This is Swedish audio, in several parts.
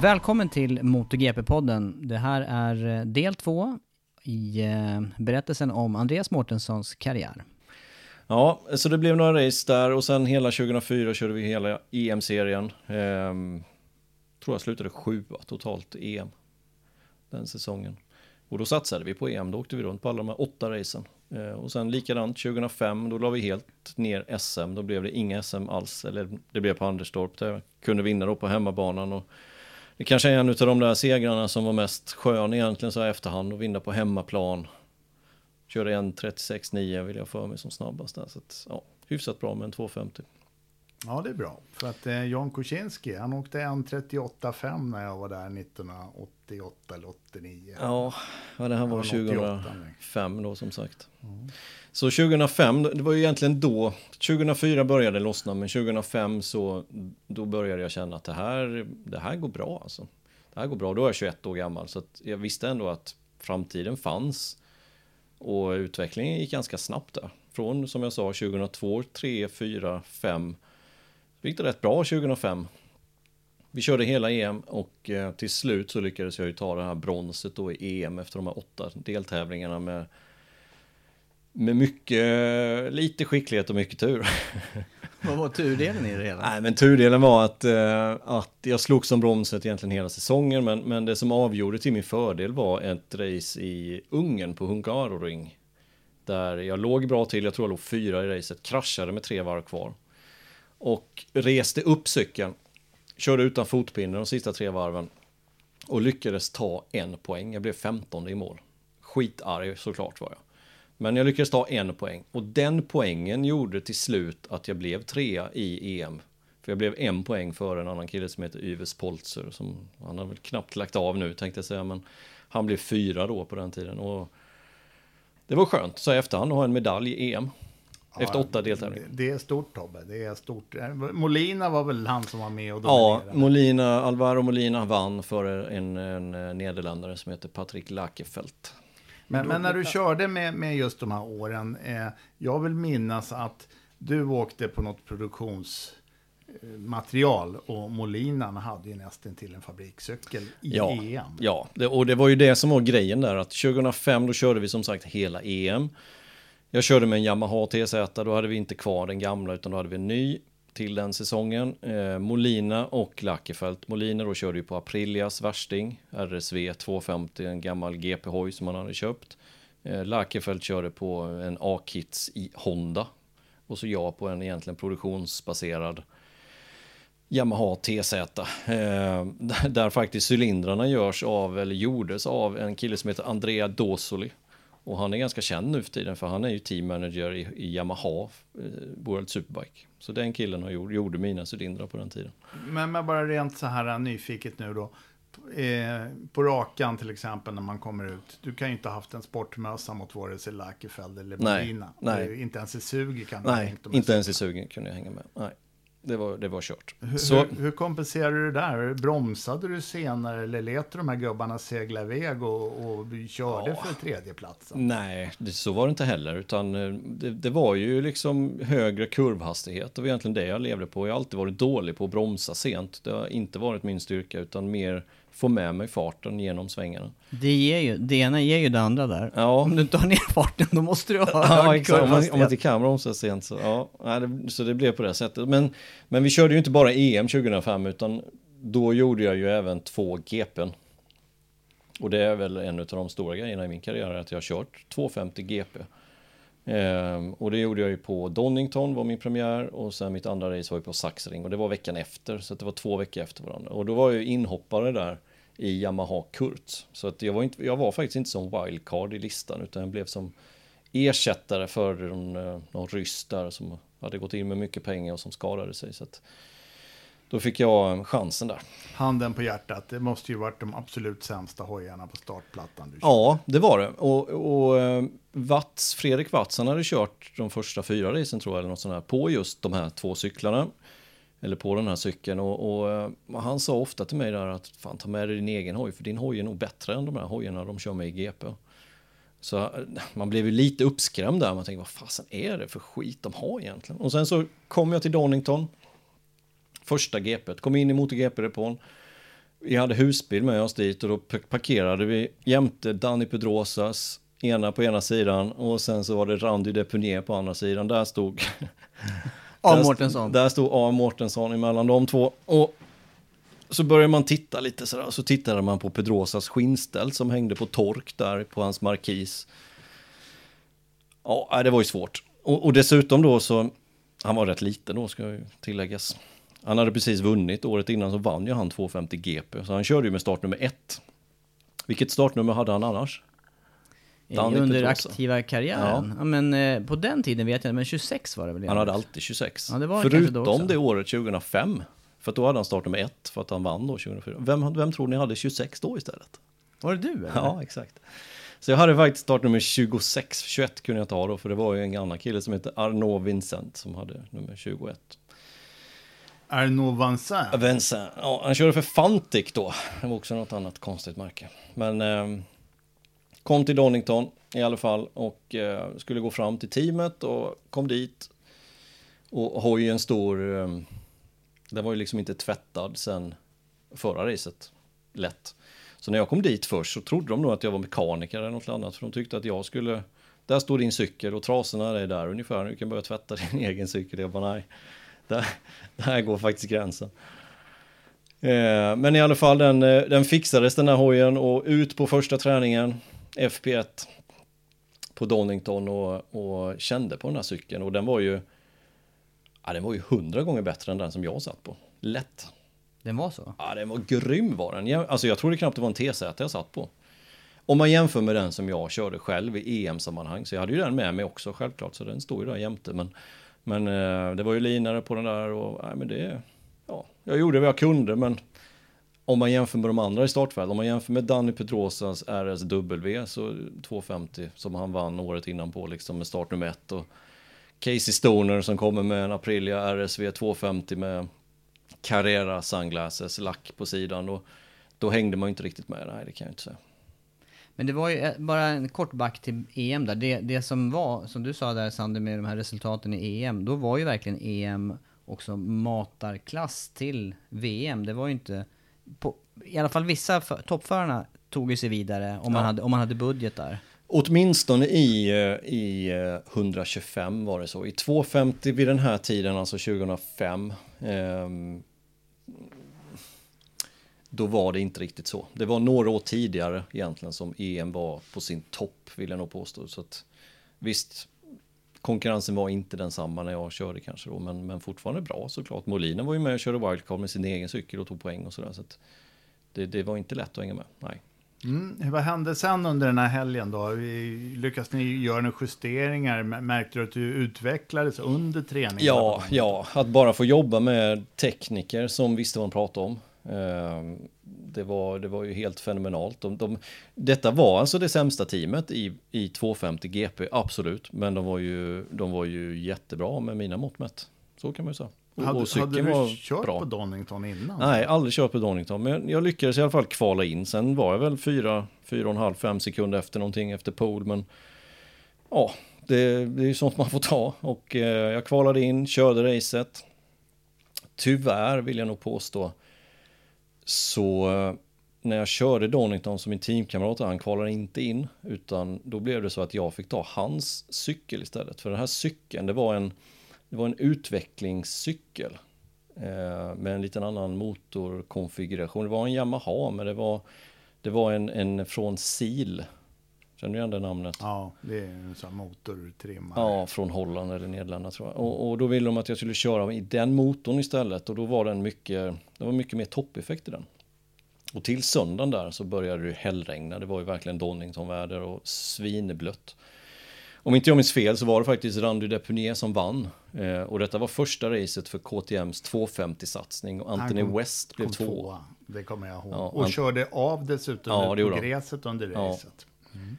Välkommen till MotoGP-podden. Det här är eh, del två i eh, berättelsen om Andreas Mårtenssons karriär. Ja, så det blev några race där och sen hela 2004 körde vi hela EM-serien. Ehm, tror jag slutade sjua totalt i EM den säsongen. Och då satsade vi på EM, då åkte vi runt på alla de här åtta racen. Ehm, och sen likadant 2005, då la vi helt ner SM, då blev det inga SM alls, eller det blev på Anderstorp där jag kunde vinna då på hemmabanan. Och det kanske är en av de där segrarna som var mest skön egentligen så här efterhand och vinna på hemmaplan. Körde en 36,9 vill jag för mig som snabbast där. Så att, ja, hyfsat bra med en 250. Ja, det är bra. För att eh, Jan Kuczynski, han åkte en 38,5 när jag var där 1988 eller 89. Ja, ja det här var Ja, 88, 2005 då som sagt. Så 2005, det var ju egentligen då, 2004 började lossna, men 2005 så då började jag känna att det här, det här går bra alltså. Det här går bra, då är jag 21 år gammal, så jag visste ändå att framtiden fanns. Och utvecklingen gick ganska snabbt där. Från, som jag sa, 2002, 3, 4, 5. Gick det rätt bra 2005. Vi körde hela EM och eh, till slut så lyckades jag ju ta det här bronset då i EM efter de här åtta deltävlingarna med med mycket, lite skicklighet och mycket tur. Vad var turdelen i det hela? Nej, men turdelen var att, eh, att jag slog som bronset egentligen hela säsongen, men, men det som avgjorde till min fördel var ett race i Ungern på Hungaroring. Där jag låg bra till, jag tror jag låg fyra i racet, kraschade med tre varv kvar. Och reste upp cykeln, körde utan fotpinne de sista tre varven. Och lyckades ta en poäng, jag blev 15 i mål. Skitarg såklart var jag. Men jag lyckades ta en poäng och den poängen gjorde till slut att jag blev trea i EM. För jag blev en poäng före en annan kille som heter Yves Poltzer som han har väl knappt lagt av nu tänkte jag säga men han blev fyra då på den tiden och det var skönt så i efterhand att ha en medalj i EM. Efter åtta deltävlingar. Det är stort Tobbe, det är stort. Eh, Molina var väl han som var med och Ja, dominerade? Molina, Alvaro Molina vann före en, en, en nederländare som heter Patrick Lagerfeldt. Men, men när du körde med, med just de här åren, eh, jag vill minnas att du åkte på något produktionsmaterial och Molinan hade ju nästan till en fabrikscykel i ja, EM. Ja, det, och det var ju det som var grejen där att 2005 då körde vi som sagt hela EM. Jag körde med en Yamaha TZ, då hade vi inte kvar den gamla utan då hade vi en ny till den säsongen. Eh, Molina och Lackefelt. Molina då körde ju på Aprilias värsting, RSV 250, en gammal GP-hoj som han hade köpt. Eh, Lackefelt körde på en A-kits i Honda. Och så jag på en egentligen produktionsbaserad Yamaha TZ. Eh, där faktiskt cylindrarna görs av, eller gjordes av en kille som heter Andrea Dosoli. Och han är ganska känd nu för tiden för han är ju team manager i, i Yamaha eh, World Superbike. Så den killen har gjort, gjorde mina cylindrar på den tiden. Men, men bara rent så här nyfiket nu då. eh, på rakan till exempel när man kommer ut. Du kan ju inte ha haft en sportmössa mot vare sig Lagerfeld eller Nej, Molina. nej. Ju Inte ens i suger kan du Nej, inte ens i sugen. sugen kunde jag hänga med. Nej, det var, det var kört. Hur, Så, hur, hur kompenserade du det där? Bromsade du senare eller lät du de här gubbarna segla iväg och, och körde Ja. för tredjeplatsen? nej, det, så var det inte heller. Utan eh, det, det var ju liksom högre kurvhastighet. Det var egentligen det jag levde på. Jag har alltid varit dålig på att bromsa sent. Det har inte varit min styrka, utan mer få med mig farten genom svängarna. Det, ger ju, det ena ger ju det andra där. Ja. Om du inte har ner farten, då måste du ha Ja, exakt. Om man, om inte kan bromsa sent så, ja, så det blev på det sättet. Men, men vi körde ju inte bara EM 2005 utan då gjorde jag ju även två GPn. Och det är väl en av de stora grejerna i min karriär att jag har kört 250 GP. Ehm, och det gjorde jag ju på Donington var min premiär och sen mitt andra race var ju på Saxring och det var veckan efter så det var två veckor efter varandra. Och då var jag ju inhoppare där i Yamaha Kurt. Så att jag var, inte, jag var faktiskt inte som wildcard i listan utan jag blev som ersättare för någon, eh, någon ryss där som hade gått in med mycket pengar och som skadade sig. Så att då fick jag chansen där. Handen på hjärtat, det måste ju varit de absolut sämsta hojarna på startplattan du Ja, det var det. Och, och eh, Watts, Fredrik Watts, han hade kört de första fyra racen tror jag, eller något sånt här, på just de här två cyklarna. Eller på den här cykeln. Och, och eh, han sa ofta till mig där att fan ta med dig din egen hoj, för din hoj är nog bättre än de här hojarna de kör med i GP. Så eh, man blev ju lite uppskrämd där. Man tänkte, vad fasen är det för skit de har egentligen? Och sen så kom jag till Donington. Första GP, kom in i MotoGP-depån. Vi hade husbil med oss dit och då pa- parkerade vi jämte Danny Pedrosas ena på ena sidan och sen så var det Randy Depunier på andra sidan. Där stod... A. Mårtensson. Där stod A. Mårtensson emellan de två. Och så började man titta lite sådär. Så tittade man på Pedrosas skinnställ som hängde på tork där på hans markis. Ja, det var ju svårt. Och, och dessutom då så, han var rätt liten då ska ju tilläggas. Han hade precis vunnit, året innan så vann ju han 250 GP. Så han körde ju med startnummer ett. Vilket startnummer hade han annars? Danny Under Pedrosa. aktiva karriären. Ja. men eh, på den tiden vet jag men 26 var det väl? Han hade alltid 26. Ja, det. Förutom det året 2005. För då hade han startnummer ett för att han vann då 2004. Vem, vem tror ni hade 26 då istället? Var det du eller? Ja, exakt. Så jag hade faktiskt startnummer 26, 21 kunde jag inte ha då, för det var ju en annan kille som hette Arnaud Vincent som hade nummer 21. Arnaud Vincent. Vincent, ja, han körde för Fantic då. Det var också något annat konstigt märke. Men eh, kom till Donington i alla fall och eh, skulle gå fram till teamet och kom dit. Och hojen stor, eh, den var ju liksom inte tvättad sen förra racet. Lätt. Så när jag kom dit först så trodde de nog att jag var mekaniker eller något annat. För de tyckte att jag skulle, där står din cykel och trasorna är där ungefär. Du kan börja tvätta din egen cykel. Jag bara nej, där, där går faktiskt gränsen. Eh, men i alla fall den, eh, den fixades den här hojen och ut på första träningen, FP1 på Donington och, och kände på den här cykeln och den var ju, ja den var ju hundra gånger bättre än den som jag satt på. Lätt. Den var så? Ja, den var grym var den. Jag, alltså jag trodde knappt det var en TZ jag satt på. Om man jämför med den som jag körde själv i EM-sammanhang, så jag hade ju den med mig också självklart, så den står ju där jämte. Men, men eh, det var ju linare på den där och nej, men det, ja, jag gjorde vad jag kunde, men om man jämför med de andra i startfält, om man jämför med Danny Petrosas RSW, så 250 som han vann året innan på liksom med startnummer ett och Casey Stoner som kommer med en Aprilia RSV 250 med Carrera sunglasses, lack på sidan och då hängde man ju inte riktigt med, nej det kan jag inte säga. Men det var ju eh, bara en kort back till EM där. Det, det som var, som du sa där Sander med de här resultaten i EM, då var ju verkligen EM också matarklass till VM. Det var ju inte, på, i alla fall vissa för, toppförarna tog ju sig vidare om man, Ja. hade, om man hade budget där. Åtminstone i, eh, i eh, 125 var det så. I 250 vid den här tiden, alltså 2005, ehm, då var det inte riktigt så. Det var några år tidigare egentligen som EM var på sin topp, vill jag nog påstå. Så att, visst, konkurrensen var inte densamma när jag körde kanske då, men, men fortfarande bra såklart. Molina var ju med och körde wildcard med sin egen cykel och tog poäng och sådär. Så att det, det var inte lätt att hänga med, nej. Mm. Vad hände sen under den här helgen då? Lyckas ni göra några justeringar? Märkte du att du utvecklades under träningen? Ja, ja, att bara få jobba med tekniker som visste vad de pratade om. Eh, Det var, det var ju helt fenomenalt. De, de, detta var alltså det sämsta teamet i, i 250 GP, absolut. Men de var, ju, de var ju jättebra med mina mått mätt. Så kan man ju säga. Och, hade, och hade du kört bra. på Donington innan? Nej, aldrig kört på Donington. Men jag lyckades i alla fall kvala in. Sen var jag väl 4, 4,5-5 sekunder efter någonting efter pole. Men ja, det, det är ju sånt man får ta. Och eh, jag kvalade in, körde racet. Tyvärr vill jag nog påstå. Så eh, när jag körde Donington som min teamkamrat, han kvalade inte in. Utan då blev det så att jag fick ta hans cykel istället. För den här cykeln, det var en, det var en utvecklingscykel. Eh, med en liten annan motorkonfiguration. Det var en Yamaha, men det var, det var en, en från SIL Känner du igen det namnet? Ja, det är en sån motortrimmare. Ja, från Holland eller Nederländerna tror jag. Och, och, då ville de att jag skulle köra i den motorn istället. Och då var den mycket, det var mycket mer toppeffekt i den. Och till söndagen där så började det hällregna. Det var ju verkligen Donington-väder och svinblött. Om inte jag minns fel så var det faktiskt Randy Depunier som vann. Eh, och detta var första racet för KTMs 250-satsning och Anthony kom, West blev två. Det kommer jag ihåg. Ja, och körde av dessutom ja, på gräset under racet. Ja. Mm.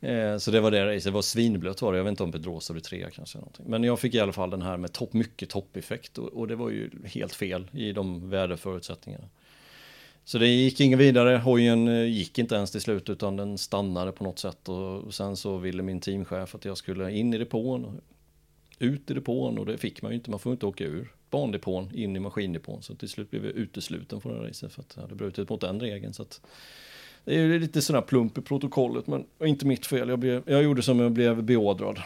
Eh, så det var det racet, det var svinblött var det, jag vet inte om Pedrosa blev trea kanske. Någonting. Men jag fick i alla fall den här med topp, mycket toppeffekt. Och, och det var ju helt fel i de väderförutsättningarna. Så det gick inget vidare, hojen eh, gick inte ens till slut utan den stannade på något sätt. Och sen så ville min teamchef att jag skulle in i depån och ut i depån. Och det fick man ju inte, man får inte åka ur bandepån in i maskindepån. Så till slut blev jag utesluten från det racet för att jag hade brutit mot den regeln. Så att det är lite sådär plump i protokollet, men inte mitt fel. Jag, blev, jag gjorde som jag blev beordrad,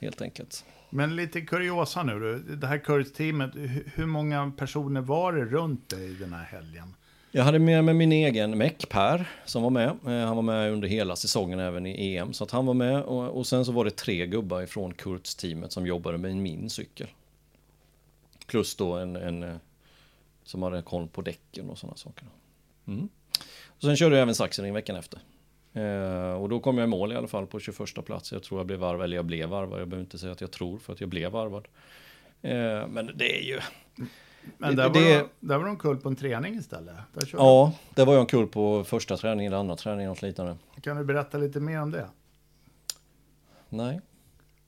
helt enkelt. Men lite kuriosa nu, det här Kurz-teamet, hur många personer var det runt dig den här helgen? Jag hade med mig min egen meck Per som var med. Eh, han var med under hela säsongen även i EM. Så att han var med och, och sen så var det tre gubbar ifrån Kurz-teamet som jobbade med min cykel. Plus då en, en eh, som hade koll på däcken och sådana saker. Mm. Och sen körde jag även Sachsenring veckan efter. Eh, och då kom jag i mål i alla fall på 21 plats. Jag tror jag blev varvad, eller jag blev varvad. Jag behöver inte säga att jag tror för att jag blev varvad. Eh, men det är ju... Men där, det, var det, där var de kull på en träning istället? ja, det var jag en kull på första träningen eller andra träningen, något liknande. Kan du berätta lite mer om det? Nej.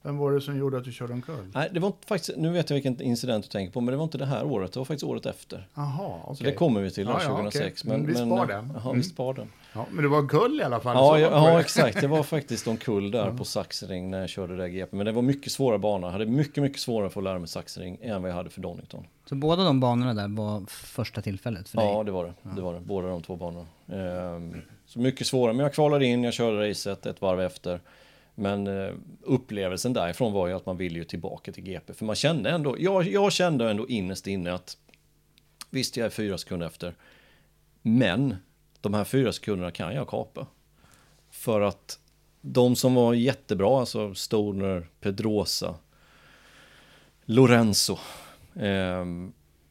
Vem var det som gjorde att du körde omkull? Nej, det var inte faktiskt, nu vet jag vilken incident du tänker på, men det var inte det här året, det var faktiskt året efter. Okej. Okay. Så det kommer vi till, ja, 2006. Ja, okay. men, men, vi spar den. Mm. vi spar den. Ja, men det var omkull i alla fall. Ja, ja, ja exakt. Det var faktiskt omkull där mm. på Saxring när jag körde det GP. Men det var mycket svåra banor. Jag hade mycket, mycket svårare för att lära mig Saxring än vad jag hade för Donington. Så båda de banorna där var första tillfället för dig? Ja, det var det. Det var det. Båda de två banorna. Ehm, så mycket svårare. Men jag kvalade in, jag körde racet ett varv efter. Men eh, upplevelsen därifrån var ju att man ville ju tillbaka till GP. För man kände ändå, jag, jag kände ändå innerst inne att visst, jag är fyra sekunder efter. Men de här fyra sekunderna kan jag kapa. För att de som var jättebra, alltså Stoner, Pedrosa, Lorenzo. Eh,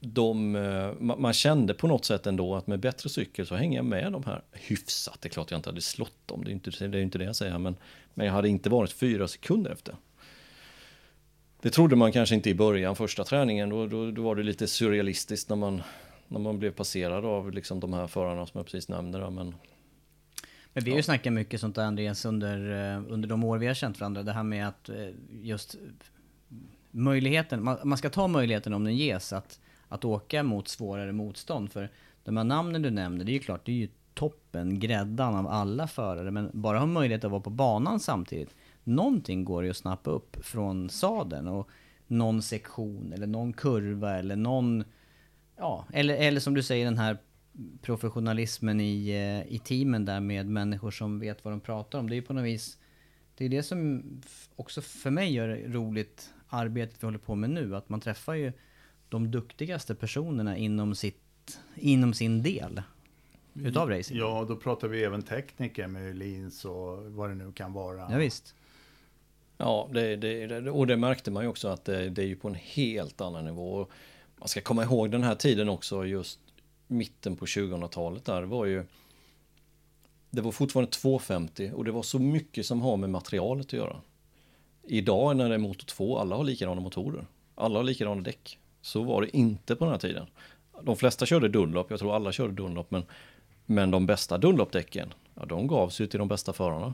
de, eh, man kände på något sätt ändå att med bättre cykel så hänger jag med de här hyfsat. Det är klart jag inte hade slått dem, det är inte det, är inte det jag säger, men, men jag hade inte varit fyra sekunder efter. Det trodde man kanske inte i början, första träningen, då, då, då var det lite surrealistiskt när man, när man blev passerad av liksom de här förarna som jag precis nämnde. Då, men, men vi har ju snackat mycket sånt där Andreas under, eh, under de år vi har känt varandra. Det här med att eh, just möjligheten, man, man ska ta möjligheten om den ges att att åka mot svårare motstånd. För de här namnen du nämner, det är ju klart, det är ju toppen, gräddan av alla förare. Men bara ha möjlighet att vara på banan samtidigt. Någonting går ju att snappa upp från sadeln och någon sektion eller någon kurva eller någon... Ja, eller, eller som du säger den här professionalismen i, eh, i teamen där med människor som vet vad de pratar om. Det är ju på något vis... Det är det som också för mig gör det roligt arbetet vi håller på med nu. Att man träffar ju de duktigaste personerna inom, sitt, inom sin del utav racing. Ja, då pratar vi även tekniker med Lins och vad det nu kan vara. Ja, visst. Ja, det, det, och det märkte man ju också att det, det är ju på en helt annan nivå. Man ska komma ihåg den här tiden också, just mitten på 2000-talet där, det var ju det var fortfarande 250 och det var så mycket som har med materialet att göra. Idag när det är motor 2, alla har likadana motorer. Alla har likadana däck. Så var det inte på den här tiden. De flesta körde Dunlop, jag tror alla körde Dunlop, men Men de bästa Dunlop-däcken, ja, de gavs ju till de bästa förarna.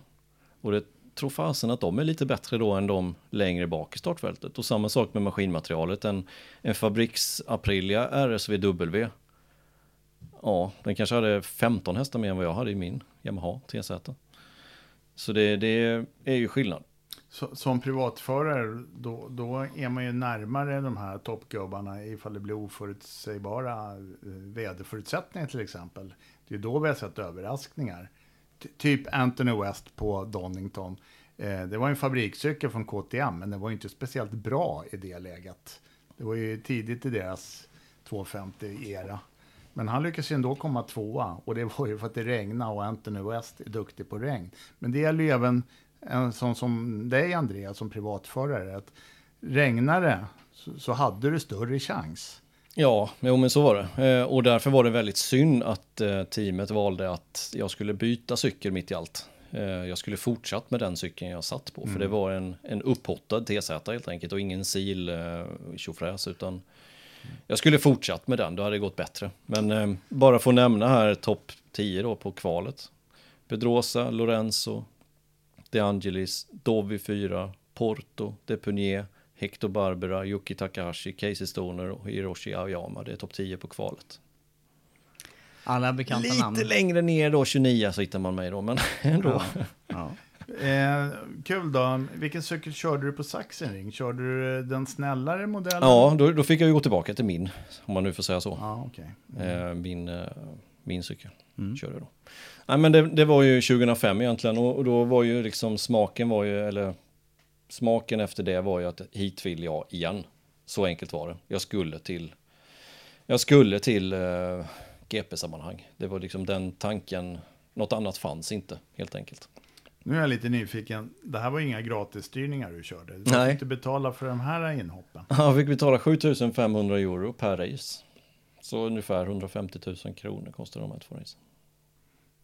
Och det tror fasen att de är lite bättre då än de längre bak i startfältet. Och samma sak med maskinmaterialet. En, en Fabriks Aprilia RSVW. Ja, den kanske hade 15 hästar mer än vad jag hade i min Yamaha TZ. Så det, det är ju skillnad. Så, som privatförare, då, då är man ju närmare de här toppgubbarna ifall det blir oförutsägbara eh, väderförutsättningar till exempel. Det är då vi har sett överraskningar. Typ Anthony West på Donington. Eh, det var en fabrikscykel från KTM, men den var ju inte speciellt bra i det läget. Det var ju tidigt i deras 250-era. Men han lyckades ju ändå komma tvåa och det var ju för att det regnade och Anthony West är duktig på regn. Men det gäller ju även en sån som dig Andreas som privatförare. Att regnar det så, så hade du större chans. Ja, jo, men så var det. Eh, och därför var det väldigt synd att eh, teamet valde att jag skulle byta cykel mitt i allt. Eh, jag skulle fortsatt med den cykeln jag satt på, för det var en, en upphottad TZ helt enkelt och ingen sil tjofräs, utan jag skulle fortsatt med den, då hade det gått bättre. Men bara få nämna här topp 10 då på kvalet. Pedrosa, Lorenzo, De Angelis, Dovi 4, Porto, Depunier, Hector Barbera, Yuki Takahashi, Casey Stoner och Hiroshi Aoyama. Det är topp 10 på kvalet. Alla bekanta Lite namn. längre ner då, 29, så hittar man mig då, men ändå. Ja. Eh, kul då. Vilken cykel körde du på Sachsenring? Körde du den snällare modellen? Ja, då, då fick jag ju gå tillbaka till min, om man nu får säga så. Ja, okej. Eh, min, eh, min cykel körde jag då. Nej, men det, det var ju 2005 egentligen och, och då var ju liksom smaken var ju, eller smaken efter det var ju att hit vill jag igen. Så enkelt var det. Jag skulle till, jag skulle till eh, GP-sammanhang. Det var liksom den tanken, något annat fanns inte helt enkelt. Nu är jag lite nyfiken. Det här var inga gratisstyrningar du körde. Du Nej. fick betala för de här inhoppen. Jag fick betala 7500 euro per race. Så ungefär 150 000 kronor kostar de här två racen.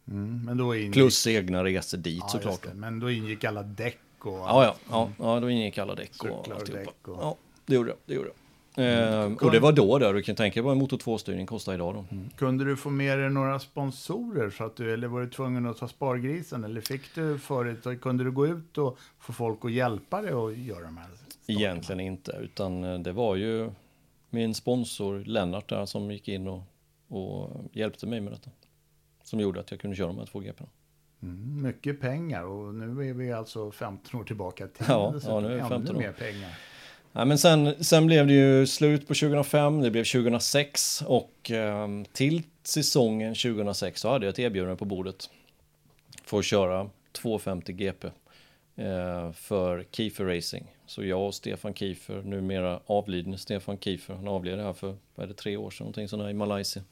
Mm, ingick, Plus egna resor dit ja, såklart. det. Men då ingick alla däck och... Ja, ja, ja, ja, då ingick alla däck och Cyklar och alltihopa. och- Ja, det gjorde jag. Det gjorde jag. Ehm, och det var då där, du kan tänka dig vad en motor 2-styrning kostar idag då. Kunde du få med dig några sponsorer? Så att du, eller var du tvungen att ta spargrisen? Eller fick du förut, kunde du gå ut och få folk att hjälpa dig att göra de här starterna? Egentligen inte, utan eh, det var ju min sponsor Lennart där som gick in och, och hjälpte mig med detta. Som gjorde att jag kunde köra de här två GP. Mm, mycket pengar och nu är vi alltså 15 år tillbaka till Ja, ja, nu är vi 15 år. mer pengar. Ja, men sen, sen blev det ju slut på 2005, det blev 2006 och eh, till säsongen 2006 så hade jag ett erbjudande på bordet för att köra 250 GP eh, för Kiefer Racing. Så jag och Stefan Kiefer, numera avlidne Stefan Kiefer, han avled här för vad är det, tre år sedan, någonting sånt där i Malaysia.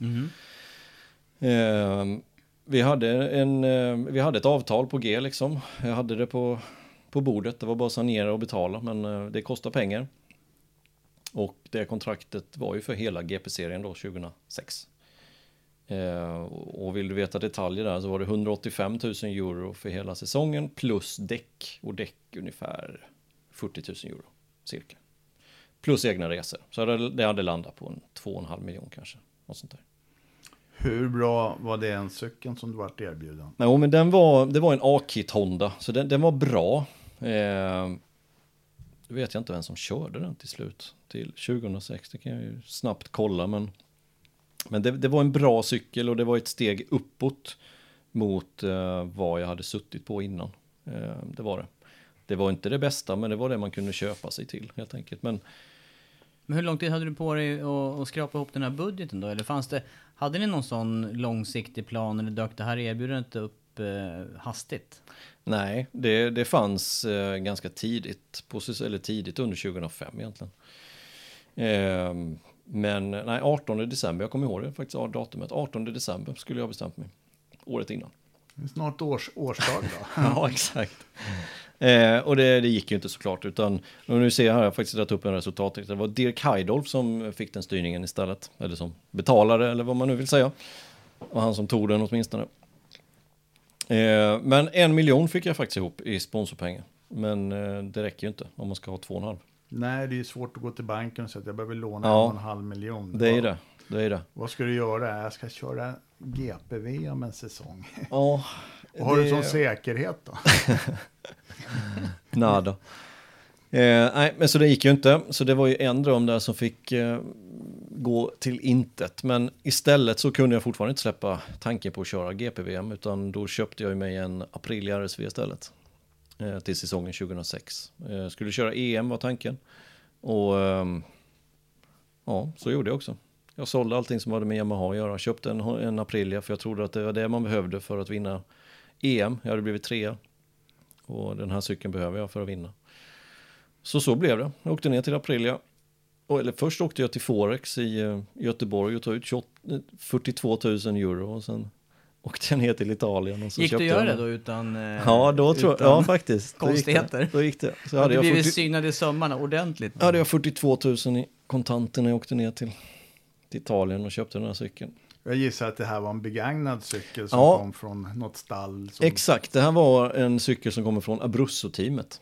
Eh, vi, hade en, eh, vi hade ett avtal på G liksom. Jag hade det på, på bordet. Det var bara att sanera och betala, men eh, det kostar pengar. Och det kontraktet var ju för hela GP-serien då 2006. Eh, och vill du veta detaljer där så var det 185 000 euro för hela säsongen plus däck och däck ungefär 40 000 euro cirka. Plus egna resor. Så det hade landat på en 2,5 miljon kanske. Något sånt där. Hur bra var det en cykeln som du vart erbjuden? Jo, men den var, det var en A-kit Honda, så den, den var bra. Eh, då vet jag inte vem som körde den till slut, till 2006, det kan jag ju snabbt kolla, men, men det, det var en bra cykel och det var ett steg uppåt mot eh, vad jag hade suttit på innan. Eh, det var det. Det var inte det bästa, men det var det man kunde köpa sig till helt enkelt. Men men hur lång tid hade du på dig att att skrapa ihop den här budgeten då? Eller fanns det, hade ni någon sån långsiktig plan eller dök det här erbjudandet upp eh, hastigt? Nej, det, det fanns eh, ganska tidigt, på, eller tidigt under 2005 egentligen. Eh, men nej, 18 december, jag kommer ihåg det faktiskt, datumet. 18 december skulle jag bestämt mig. Året innan. Snart års, årsdag då. Ja, exakt. Eh, och det, det gick ju inte såklart, utan nu ser jag här, jag har faktiskt dragit upp en resultat. Det var Dirk Heidolf som fick den styrningen istället, eller som betalare, eller vad man nu vill säga. Och han som tog den åtminstone. Eh, men en miljon fick jag faktiskt ihop i sponsorpengar. Men eh, det räcker ju inte om man ska ha två och en halv. Nej, det är svårt att gå till banken och säga att jag behöver låna Ja. en och en halv miljon. Det är det. det är det. Vad ska du göra? Jag ska köra GP-VM om en säsong. Ja, Vad har du det- som säkerhet då? Nada. Eh, nej, men så det gick ju inte. Så det var ju en dröm där som fick eh, gå till intet. Men istället så kunde jag fortfarande inte släppa tanken på att köra GP-VM. Utan då köpte jag ju mig en Aprilia RSV istället. Eh, till säsongen 2006. Eh, skulle köra EM var tanken. Och ehm, ja, så gjorde jag också. Jag sålde allting som hade med Yamaha att göra. Köpte en, en Aprilia för jag trodde att det var det man behövde för att vinna EM. Jag hade blivit trea. Och den här cykeln behöver jag för att vinna. Så så blev det. Jag åkte ner till Aprilia. Och, eller först åkte jag till Forex i eh, Göteborg och tog ut 28, eh, 42 000 euro. Och sen åkte jag ner till Italien. Och så Gick du göra det då utan... eh, Ja, då tror jag, utan ja faktiskt. Då gick det. konstigheter? Då gick det. Så Hade jag, blivit 40, synad i sömmarna ordentligt? hade jag 42 000 i kontanter när jag åkte ner till, till Italien och köpte den här cykeln. Jag gissar att det här var en begagnad cykel som Ja. kom från något stall. Som... Exakt, det här var en cykel som kommer från Abruzzo-teamet.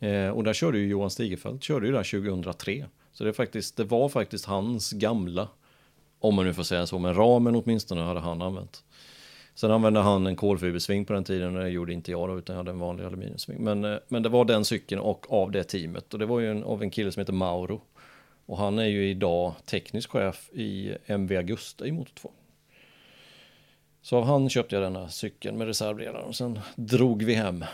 Eh, och där körde ju Johan Stigerfeldt, körde ju där 2003. Så det, faktiskt, det var faktiskt hans gamla, om man nu får säga så, men ramen åtminstone hade han använt. Sen använde han en kolfibersving på den tiden och det gjorde inte jag då, utan jag hade en vanlig aluminiumsving. Men, eh, men det var den cykeln och av det teamet. Och det var ju en, av en kille som heter Mauro. Och han är ju idag teknisk chef i MV Augusta i Motor 2. Så av han köpte jag denna cykeln med reservdelar och sen drog vi hem.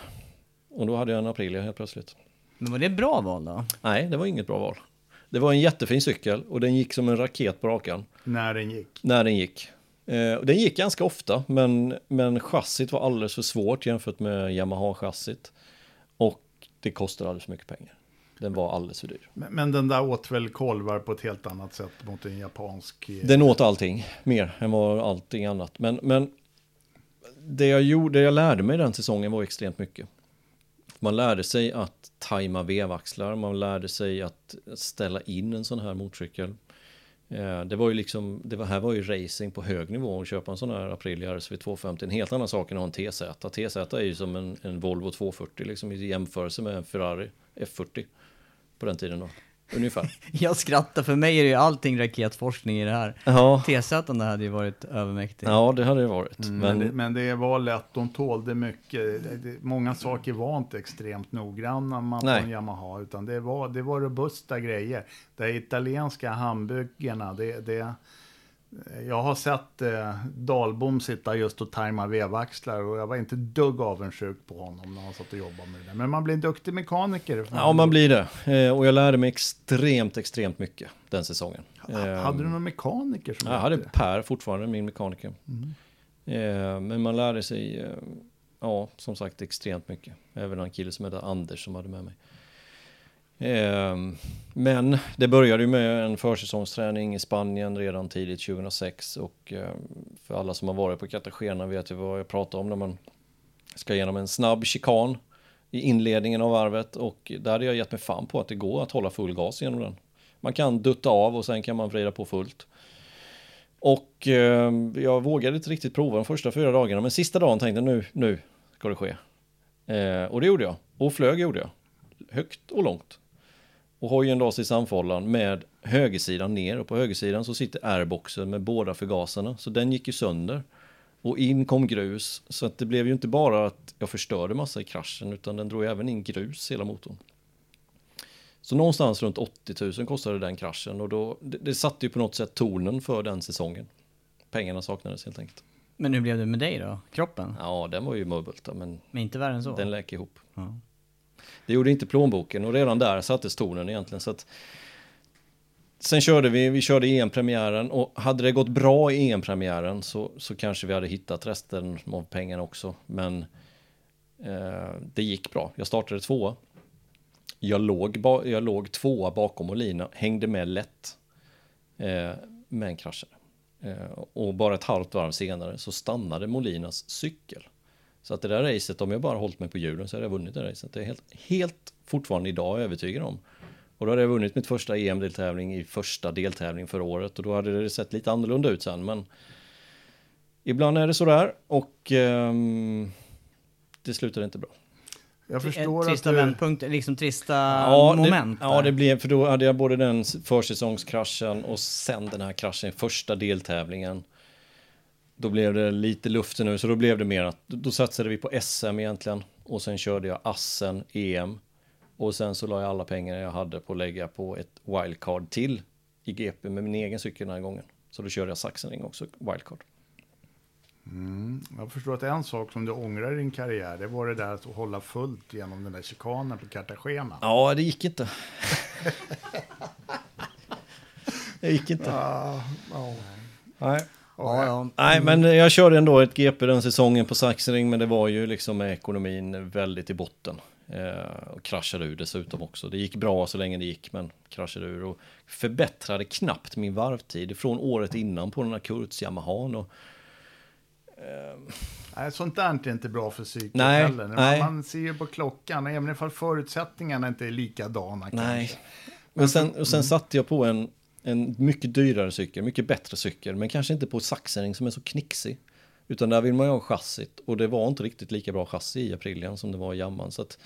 Och då hade jag en Aprilia helt plötsligt. Men var det ett bra val då? Nej, det var inget bra val. Det var en jättefin cykel och den gick som en raket på rakan När den gick. när den gick. Eh, och den gick ganska ofta, men, men chassit var alldeles för svårt jämfört med Yamaha-chassit. Och det kostade alldeles för mycket pengar. Den var alldeles för dyr. Men, men den där åt väl kolvar på ett helt annat sätt mot en japansk. eh, Den åt allting, mer än vad allting annat. Men, men det, jag gjorde, det jag lärde mig den säsongen var extremt mycket. Man lärde sig att tajma vevaxlar, man lärde sig att ställa in en sån här motorcykel. Eh, Det var ju liksom, det var, här var ju racing på hög nivå att köpa en sån här Aprilia RSV 250. En helt annan sak än att ha en TZ. TZ är ju som en, en Volvo 240 liksom i jämförelse med en Ferrari F40 på den tiden då. Ungefär. Jag skrattar, för mig är det ju allting raketforskning i det här. Ja, TZ hade ju varit övermäktig. ja det hade det varit. Men, Men, det, men det var lätt, de tålde mycket. Många saker var inte extremt noggranna man på en Yamaha, utan det var, det var robusta grejer. De italienska handbyggena, det, det, jag har sett eh, Dahlbom sitta just och tajma vevaxlar och jag var inte dugg avundsjuk på honom när han satt och jobbade med det. Men man blir en duktig mekaniker. Ja, man blir det. Eh, och jag lärde mig extremt, extremt mycket den säsongen. Ha- Hade du någon mekaniker som Ja, Jag hade hjälpte? Per fortfarande, min mekaniker. Eh, men man lärde sig, eh, ja, som sagt, extremt mycket. Även en kille som heter Anders som hade med mig. Ehm, men det började ju med en försäsongsträning i Spanien redan tidigt 2006. Och ehm, för alla som har varit på Cartagena vet ju vad jag pratar om när man ska genom en snabb chikan i inledningen av varvet. Och där hade jag gett mig fan på att det går att hålla full gas genom den. Man kan dutta av och sen kan man vrida på fullt. Och ehm, jag vågade inte riktigt prova de första fyra dagarna, men sista dagen tänkte jag nu, nu ska det ske. Och det gjorde jag. Och flög gjorde jag. Högt och långt. Och hojen lades i samfållan med högersidan ner och på högersidan så sitter airboxen med båda förgasarna. Så den gick ju sönder. Och in kom grus. Så att det blev ju inte bara att jag förstörde massa i kraschen utan den drog även in grus hela motorn. Så någonstans runt 80 000 kostade den kraschen och då, det, det satte ju på något sätt tonen för den säsongen. Pengarna saknades helt enkelt. Men hur blev det med dig då? Kroppen? Ja, den var ju Möbelta men Men inte värre än så? den läker ihop. Ja. Det gjorde inte plånboken och redan där sattes tonen egentligen. Så att Sen körde vi, vi körde EM-premiären och hade det gått bra i EM-premiären så, så kanske vi hade hittat resten av pengarna också. Men eh, det gick bra. Jag startade tvåa. Jag låg, jag låg tvåa bakom Olina, hängde med lätt. Eh, men kraschade. Eh, och bara ett halvt varv senare så stannade Molinas cykel. Så att det där racet, om jag bara hållit mig på hjulen så hade jag vunnit det racet. Det är helt, helt fortfarande idag övertygad om. Och då hade jag vunnit mitt första EM-deltävling i första deltävling förra året och då hade det sett lite annorlunda ut sen. Men ibland är det sådär och ehm, det slutade inte bra. Jag förstår trista att du... vändpunkter, liksom trista Ja, moment. det, ja, det blev, för då hade jag både den försäsongskraschen och sen den här kraschen i första deltävlingen. Då blev det lite luft nu, så då blev det mer att då satsade vi på SM egentligen. Och sen körde jag Assen, EM. Och sen så la jag alla pengar jag hade på att lägga på ett wildcard till i GP med min egen cykel den här gången. Så då körde jag Sachsenring också, wildcard. Jag förstår att en sak som du ångrar i din karriär, det var det där att hålla fullt genom den där chikanen på Cartagena. Ja, det gick inte. det gick inte. Ja, Nej. Ja, ja. Nej, men jag körde ändå ett GP den säsongen på Sachsenring, men det var ju liksom med ekonomin väldigt i botten. Eh, och kraschade ur dessutom också. Det gick bra så länge det gick, men kraschade ur och förbättrade knappt min varvtid från året innan på den här Kurz Yamahan. Och, Nej, sånt där är inte bra för psyket Nej, heller. Nej. Man, ser ju på klockan, även ifall förutsättningarna inte är likadana. nej. kanske. Men sen, och sen satte jag på en, en mycket dyrare cykel, mycket bättre cykel, men kanske inte på Sachsenring som är så knixig. Utan där vill man ju ha chassit och det var inte riktigt lika bra chassi i Aprilian som det var i Jamman. Så, att,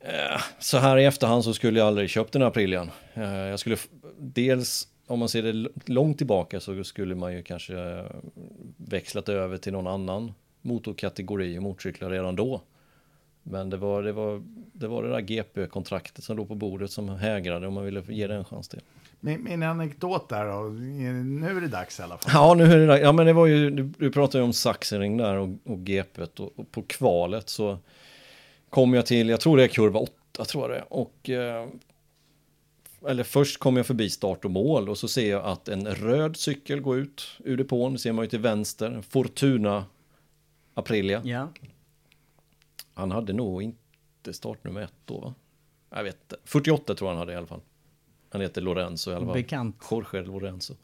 eh, så här i efterhand så skulle jag aldrig köpt den här Aprilian. Eh, jag skulle dels, om man ser det långt tillbaka så skulle man ju kanske eh, växlat över till någon annan motorkategori och motorcyklar redan då. Men det var det, var, det, var det där GP-kontraktet som låg på bordet som hägrade om man ville ge det en chans till. Min, min anekdot där då, nu är det dags i alla fall. Ja, nu är det där. Ja, men det var ju, du, du pratade ju om Sachsenring där och, och GPet och, och på kvalet så kom jag till, jag tror det är kurva 8 tror jag det. Och eh, eller först kom jag förbi start och mål och så ser jag att en röd cykel går ut ur depån, det ser man ju till vänster, Fortuna Aprilia. Ja. Han hade nog inte startnummer ett då va? Jag vet inte. 48 tror jag han hade i alla fall. Han heter Lorenzo i alla fall. Bekant. Jorge Lorenzo.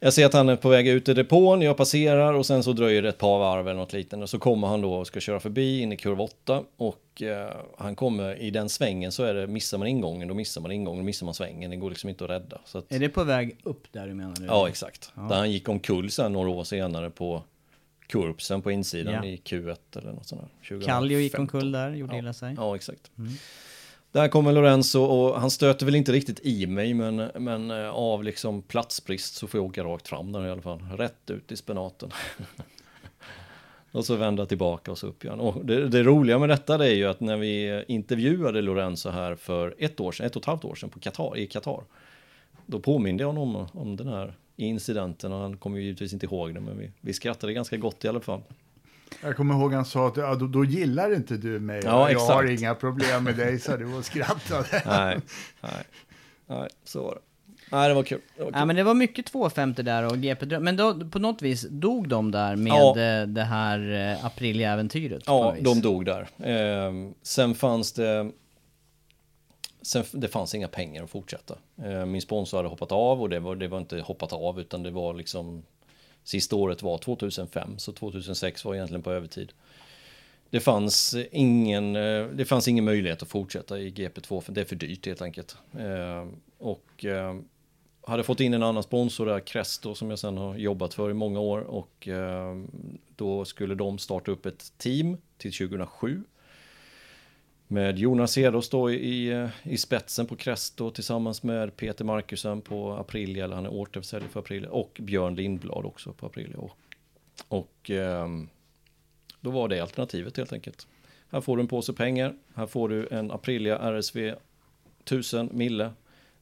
Jag ser att han är på väg ut i depån, jag passerar och sen så dröjer det ett par varv eller något liknande. Och så kommer han då och ska köra förbi in i kurva 8 och eh, han kommer i den svängen så är det, missar man ingången, då missar man ingången, då missar man svängen. Det går liksom inte att rädda. Att, Är det på väg upp där du menar? Nu? Ja, exakt. Där han gick omkull sen några år senare på Kurpsen på insidan Ja. i Q1 eller något sånt där. Kallio gick 2015. omkull där, gjorde illa sig. Ja, exakt. Där kommer Lorenzo och han stöter väl inte riktigt i mig men, men eh, av liksom platsbrist så får jag åka rakt fram där i alla fall. Rätt ut i spenaten. och så vända tillbaka och så upp igen. Och det, det roliga med detta det är ju att när vi intervjuade Lorenzo här för ett år sedan, ett och ett halvt år sedan på Qatar, i Qatar. Då påminde jag honom om, om den här incidenten och han kommer ju givetvis inte ihåg det men vi, vi skrattade ganska gott i alla fall. Jag kommer ihåg han sa att ja, då, då gillar inte du mig. Ja, jag har inga problem med dig, sa du och skrattade. Nej, nej, nej, så var det. Nej, det var kul. Det var kul. Ja men det var mycket 250 där och GP Dröm. Men då, på något vis dog de där med Ja. eh, det här eh, Aprilia-äventyret? på Ja, de dog där. Ehm, sen fanns det... Sen, det fanns inga pengar att fortsätta. Ehm, min sponsor hade hoppat av och det var, det var inte hoppat av utan det var liksom... Sista året var 2005 så 2006 var egentligen på övertid. Det fanns ingen, eh, det fanns ingen möjlighet att fortsätta i GP2 för det är för dyrt helt enkelt. Eh, och eh, hade fått in en annan sponsor där, Cresto, som jag sen har jobbat för i många år. Och då skulle de starta upp ett team till 2007. Med Jonas Hedos då i, eh, i spetsen på Cresto tillsammans med Peter Markusen på Aprilia, eller han är återförsäljare för Aprilia, och Björn Lindblad också på Aprilia. Och, och ehm, då var det alternativet helt enkelt. Här får du en påse pengar, här får du en Aprilia RSV 1000 mille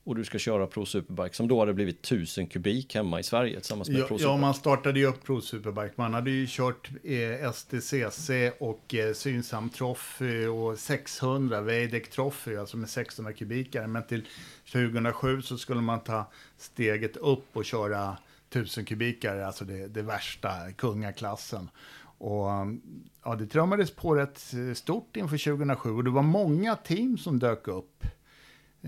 och du ska köra Pro Superbike som då hade blivit 1000 kubik hemma i Sverige tillsammans med Ja, Pro ja, Superbike. man startade ju upp Pro Superbike. Man hade ju kört eh, STCC och eh, Synsam Trophy och 600 Weidek Trophy, alltså med 600 kubikare. Men till 2007 så skulle man ta steget upp och köra 1000 kubikare, alltså det, det värsta, kungaklassen. Och ja, det trummades på rätt eh, stort inför 2007 och det var många team som dök upp.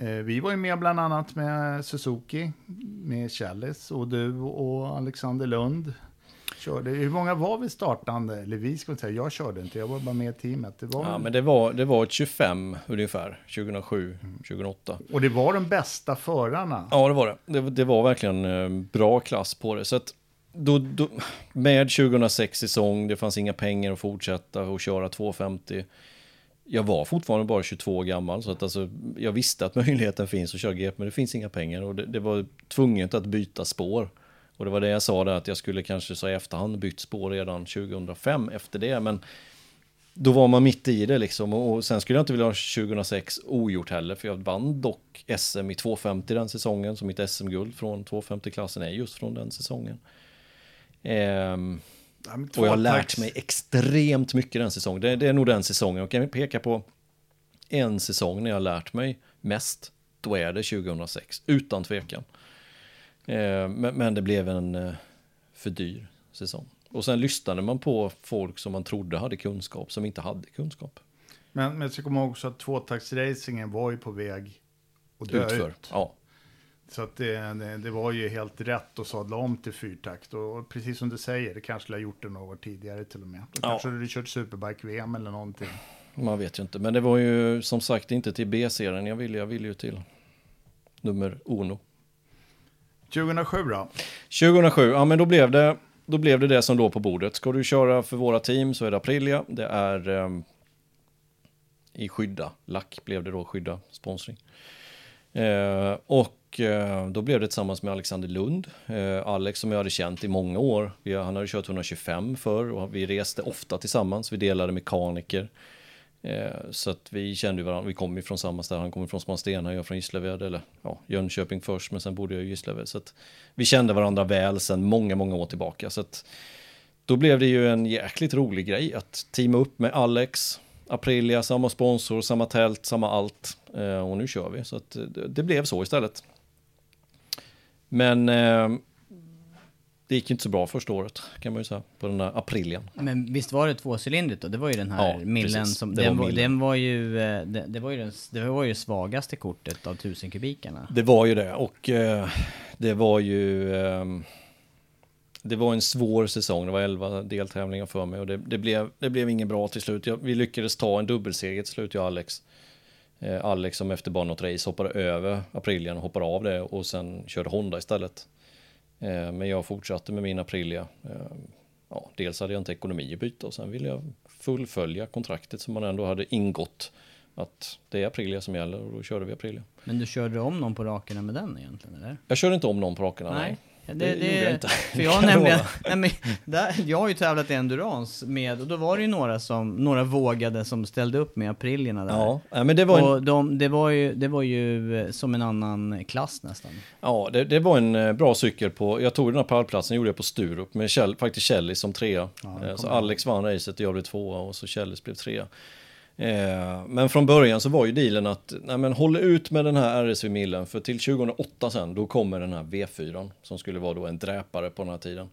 Eh, Vi var ju med bland annat med Suzuki, med Challis och du och Alexander Lund. Körde. Hur många var vi startande? Eller vi ska säga, jag körde inte, jag var bara med i teamet. Det var, Ja, men det var, det var ett 25 ungefär, 2007, 2008. Och det var de bästa förarna. Ja, det var det. Det, det var verkligen eh, bra klass på det. Så att då, då, med 2006 säsong, det fanns inga pengar att fortsätta och köra 250 jag var fortfarande bara 22 år gammal så att alltså, jag visste att möjligheten finns att köra GP men det finns inga pengar och det, det var tvunget att byta spår. Och det var det jag sa där att jag skulle kanske så i efterhand bytt spår redan 2005 efter det men då var man mitt i det liksom och sen skulle jag inte vilja ha 2006 ogjort heller för jag vann dock SM i 250 den säsongen så mitt SM-guld från 250-klassen är just från den säsongen. Ehm, Ja, och jag har lärt mig extremt mycket den säsongen. Det, det är nog den säsongen. Och kan vi peka på en säsong när jag har lärt mig mest, då är det 2006. Utan tvekan. Eh, men, men det blev en eh, för dyr säsong. Och sen lyssnade man på folk som man trodde hade kunskap, som inte hade kunskap. Men, men jag ska komma ihåg också att tvåtaktsracingen var ju på väg att dö Utför. ut. Ja. Så att det, det, det var ju helt rätt att sadla om till fyrtakt. Och, och precis som du säger, det kanske skulle ha gjort det några år tidigare till och med. Då Ja. kanske du kört Superbike-VM eller någonting. Man vet ju inte. Men det var ju som sagt inte till B-serien jag ville. Jag ville ju till nummer uno. 2007 då? 2007, ja men då blev det då blev det det som låg på bordet. Ska du köra för våra team så är det Aprilia. Det är ehm, i skydda. Lack blev det då, skydda sponsring. Eh, och eh, då blev det tillsammans med Alexander Lund. Eh, Alex som jag hade känt i många år. Vi, han hade kört 125 förr och vi reste ofta tillsammans. Vi delade mekaniker. Eh, så att vi kände varandra, vi kom ju från samma ställe, han kommer från Smålandsstena, jag från Gislaved, eller ja, Jönköping först, men sen bodde jag i Gislaved. Så att vi kände varandra väl sedan många, många år tillbaka. Så att då blev det ju en jäkligt rolig grej att teama upp med Alex, Aprilia, samma sponsor, samma tält, samma allt. Eh, och nu kör vi, så att det, det blev så istället. Men eh, det gick inte så bra första året, kan man ju säga, på den där Aprilian. Men visst var det tvåcylindrigt då? Det var ju den här Ja, millen precis. som... Det den, var millen. den var ju... eh, Det, det, var ju den, det var ju svagaste kortet av tusen kubikerna. Det var ju det och eh, det var ju ehm, det var en svår säsong, det var 11 deltävlingar för mig och det, det, blev, det blev inget bra till slut. Jag, vi lyckades ta en dubbelseger till slut, jag och Alex. Eh, Alex som efter bara något race hoppade över Aprilian och hoppade av det och sen körde Honda istället. Eh, men jag fortsatte med min Aprilia. Eh, ja, dels hade jag inte ekonomi att byta och sen ville jag fullfölja kontraktet som man ändå hade ingått. Att det är Aprilia som gäller och då körde vi Aprilia. Men du körde om någon på rakerna med den egentligen, eller? Jag körde inte om någon på rakerna, nej. Det, Det gjorde jag inte. För jag nämligen, nej, men, där, jag har ju tävlat i endurance med, och då var det ju några som, några vågade som ställde upp med aprilierna där. Ja, men det var en, Och de, det, var ju, det var ju eh, som en annan klass nästan. ja, det, det var en eh, bra cykel på, jag tog den här pallplatsen, gjorde jag på Sturup med Kjell, faktiskt Kjellis som trea. Eh, så Alex vann racet och jag blev tvåa och så Kjellis blev trea. Eh, men från början så var ju dealen att, nej men håll ut med den här RSV-millen för till 2008 sen, då kommer den här V4 som skulle vara då en dräpare på den här tiden.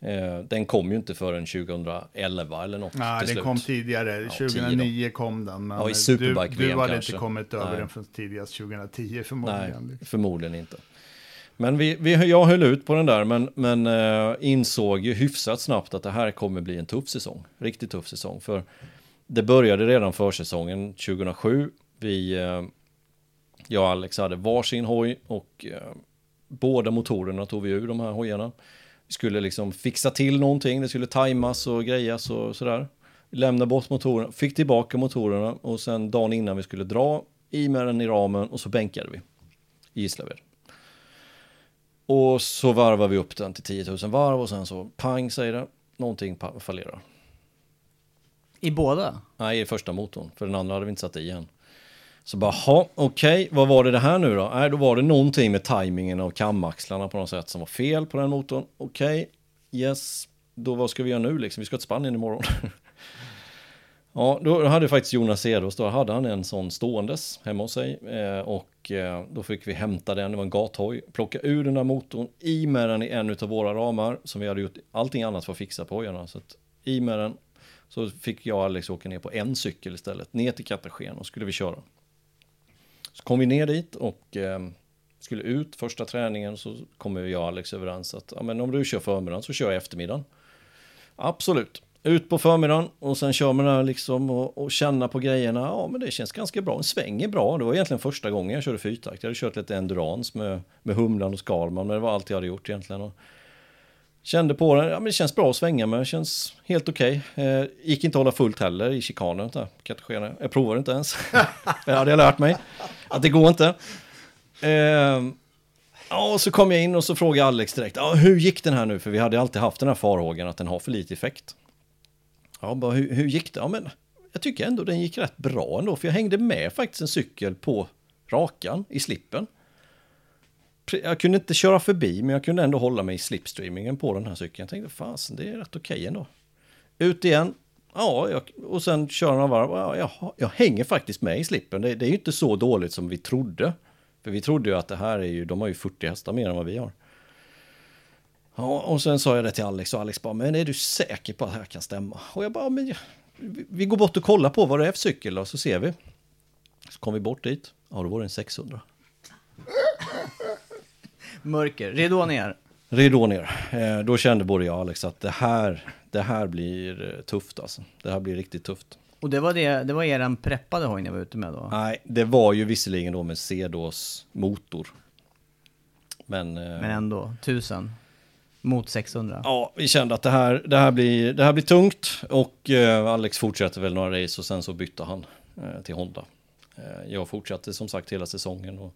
Eh, den kom ju inte förrän 2011 eller något Nej, slut. kom tidigare. Ja, 2009 kom den. Men Ja, i du, Superbike du VM hade kanske. inte kommit över Nej. den från tidigast 2010 Nej, förmodligen. förmodligen inte. Men vi, vi, jag höll ut på den där, men, men eh, insåg ju hyfsat snabbt att det här kommer bli en tuff säsong. Riktigt tuff säsong. För det började redan försäsongen 2007. Vi, eh, jag och Alex hade varsin hoj och eh, båda motorerna tog vi ur de här hojarna. Vi skulle liksom fixa till någonting, det skulle tajmas och grejas och sådär. Lämna bort motorerna, fick tillbaka motorerna och sen dagen innan vi skulle dra i med den i ramen och så bänkade vi i Gislaved. Och så varvar vi upp den till 10 000 varv och sen så pang säger det, någonting fallerar. I båda? Nej, i första motorn, för den andra hade vi inte satt i än. Så bara, ha, okej, vad var det det här nu då? Nej, då var det någonting med tajmingen av kamaxlarna på något sätt som var fel på den motorn. Okej, yes, då vad ska vi göra nu liksom? Vi ska till Spanien imorgon. ja, då hade faktiskt Jonas Edås, då hade han en sån ståendes hemma hos sig. Eh, och eh, då fick vi hämta den, det var en gathoj, plocka ur den där motorn, i med den i en av våra ramar, som vi hade gjort allting annat för att fixa på hojarna. Så att i med den, så fick jag och Alex åka ner på en cykel istället, ner till Katargen och skulle vi köra. Så kom vi ner dit och eh, skulle ut första träningen så kom jag och Alex överens att ja, men om du kör förmiddagen så kör jag eftermiddagen. Absolut. Ut på förmiddagen och sen kör man där liksom och, och känna på grejerna. Ja, men det känns ganska bra. En sväng är bra. Det var egentligen första gången jag körde fyrtakt. Jag hade kört lite endurance med, med Humlan och Skalman, men det var allt jag hade gjort egentligen. Och Kände på den, ja men det känns bra att svänga med, det känns helt okej. Eh, gick inte att hålla fullt heller i chikanen kategorierna. Jag provade inte ens. det hade jag lärt mig, att det går inte. Eh, ja, och så kom jag in och så frågade Alex direkt, ja, hur gick den här nu? För vi hade alltid haft den här farhågan att den har för lite effekt. Ja, bara hur, hur gick det? Ja, men jag tycker ändå den gick rätt bra ändå, för jag hängde med faktiskt en cykel på rakan i slippen. Jag kunde inte köra förbi, men jag kunde ändå hålla mig i slipstreamingen på den här cykeln. Jag tänkte, fasen, det är rätt okej ändå. Ut igen, ja, jag, och sen kör några varv. Ja, jag, jag hänger faktiskt med i slippen. Det, det är ju inte så dåligt som vi trodde. För vi trodde ju att det här är ju, de har ju 40 hästar mer än vad vi har. Ja, och sen sa jag det till Alex och Alex bara, men är du säker på att det här kan stämma? Och jag bara, men jag- vi- vi går bort och kollar på vad det är för cykel då, så ser vi. Så kom vi bort dit, ja då var det en 600. Mörker, ridå ner. Ridå ner. Eh, då kände både jag och Alex att det här, det här blir eh, tufft alltså. Det här blir riktigt tufft. Och det var, det, det var eran preppade hoj ni var ute med då? Nej, det var ju visserligen då med Cedos motor. Men, eh, Men ändå, 1000 mot 600. ja, vi kände att det här, det här, blir, det här blir tungt. Och eh, Alex fortsatte väl några race och sen så bytte han eh, till Honda. Eh, jag fortsatte som sagt hela säsongen. Och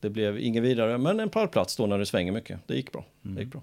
det blev inget vidare, men en pallplats då när det svänger mycket. Det gick bra. Det gick bra.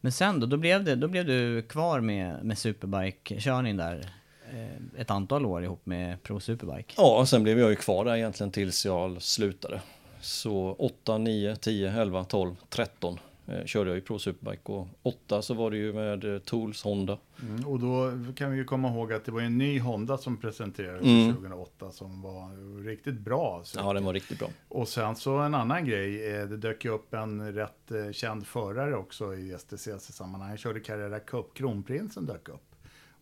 Men sen då, då blev, det, då blev du kvar med, med Superbike-körning där eh, ett antal år ihop med Pro Superbike. Ja, och sen blev jag ju kvar där egentligen tills jag slutade. Så 8, 9, 10, 11, 12, 13 eh, körde jag ju Pro Superbike. Och 8 så var det ju med eh, Tools, Honda. Mm, och då kan vi ju komma ihåg att det var en ny Honda som presenterades Mm. 2008 som var riktigt bra. Så. Ja, den var riktigt bra. Och sen så en annan grej, eh, det dök ju upp en rätt eh, känd förare också i STCC-sammanhang. Han körde Carrera Cup, Kronprinsen dök upp.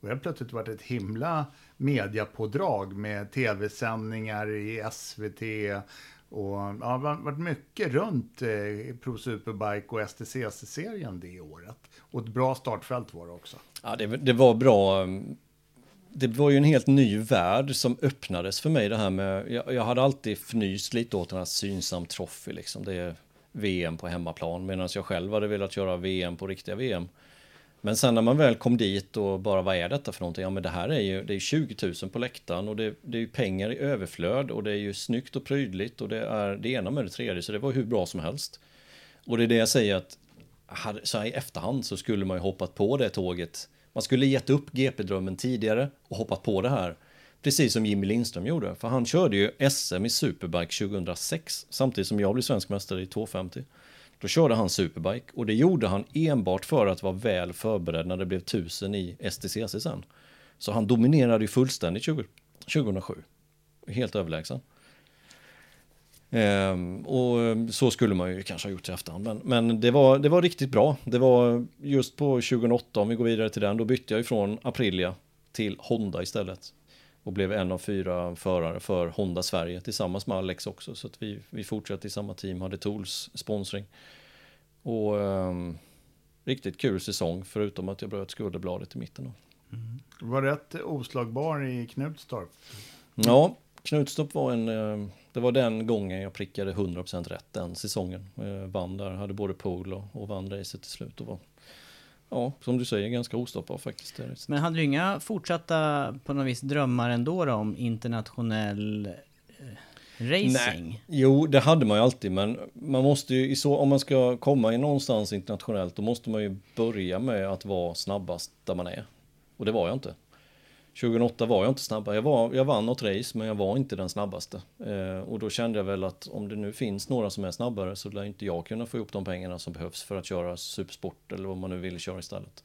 Och helt plötsligt var det ett himla mediapådrag med tv-sändningar i SVT. Och ja, det har varit mycket runt eh, Pro Superbike och STCC-serien det året. Och ett bra startfält var det också. Ja, det, det var bra. Det var ju en helt ny värld som öppnades för mig det här med, jag, jag hade alltid fnyst lite åt den här synsam trophy liksom. Det är VM på hemmaplan medan jag själv hade velat köra VM på riktiga VM. Men sen när man väl kom dit och bara vad är detta för någonting? Ja men det här är ju, det är 20 000 på läktaren och det, det är ju pengar i överflöd och det är ju snyggt och prydligt och det är det ena med det tredje så det var hur bra som helst. Och det är det jag säger att så här i efterhand så skulle man ju hoppat på det tåget. Man skulle gett upp GP-drömmen tidigare och hoppat på det här. Precis som Jimmy Lindström gjorde. För han körde ju SM i Superbike 2006 samtidigt som jag blev svensk mästare i 250. Då körde han Superbike och det gjorde han enbart för att vara väl förberedd när det blev 1000 i STCC sen. Så han dominerade ju fullständigt 20, 2007. Helt överlägsen. Ehm, och så skulle man ju kanske ha gjort i efterhand. Men, men det, var, det var riktigt bra. Det var just på 2008, om vi går vidare till den, då bytte jag ifrån Aprilia till Honda istället. Och blev en av fyra förare för Honda Sverige tillsammans med Alex också. Så att vi, vi fortsatte i samma team, hade Tools sponsring. Och ehm, riktigt kul säsong, förutom att jag bröt skulderbladet i mitten. Då. Var rätt oslagbar i Knutstorp. Ja, Knutstorp var en, eh, det var den gången jag prickade 100% rätt den säsongen. Eh, Vann där, hade både pole och, och vann racet till slut och var, ja, som du säger, ganska ostoppbar faktiskt. Men hade du inga fortsatta på något vis drömmar ändå då om internationell eh, racing? Nej. Jo, det hade man ju alltid, men man måste ju, i så, om man ska komma någonstans internationellt, då måste man ju börja med att vara snabbast där man är. Och det var jag inte. 2008 var jag inte snabbare. Jag, var, jag vann något race, men jag var inte den snabbaste. Eh, och då kände jag väl att om det nu finns några som är snabbare så lär inte jag kunna få ihop de pengarna som behövs för att köra supersport eller vad man nu vill köra istället.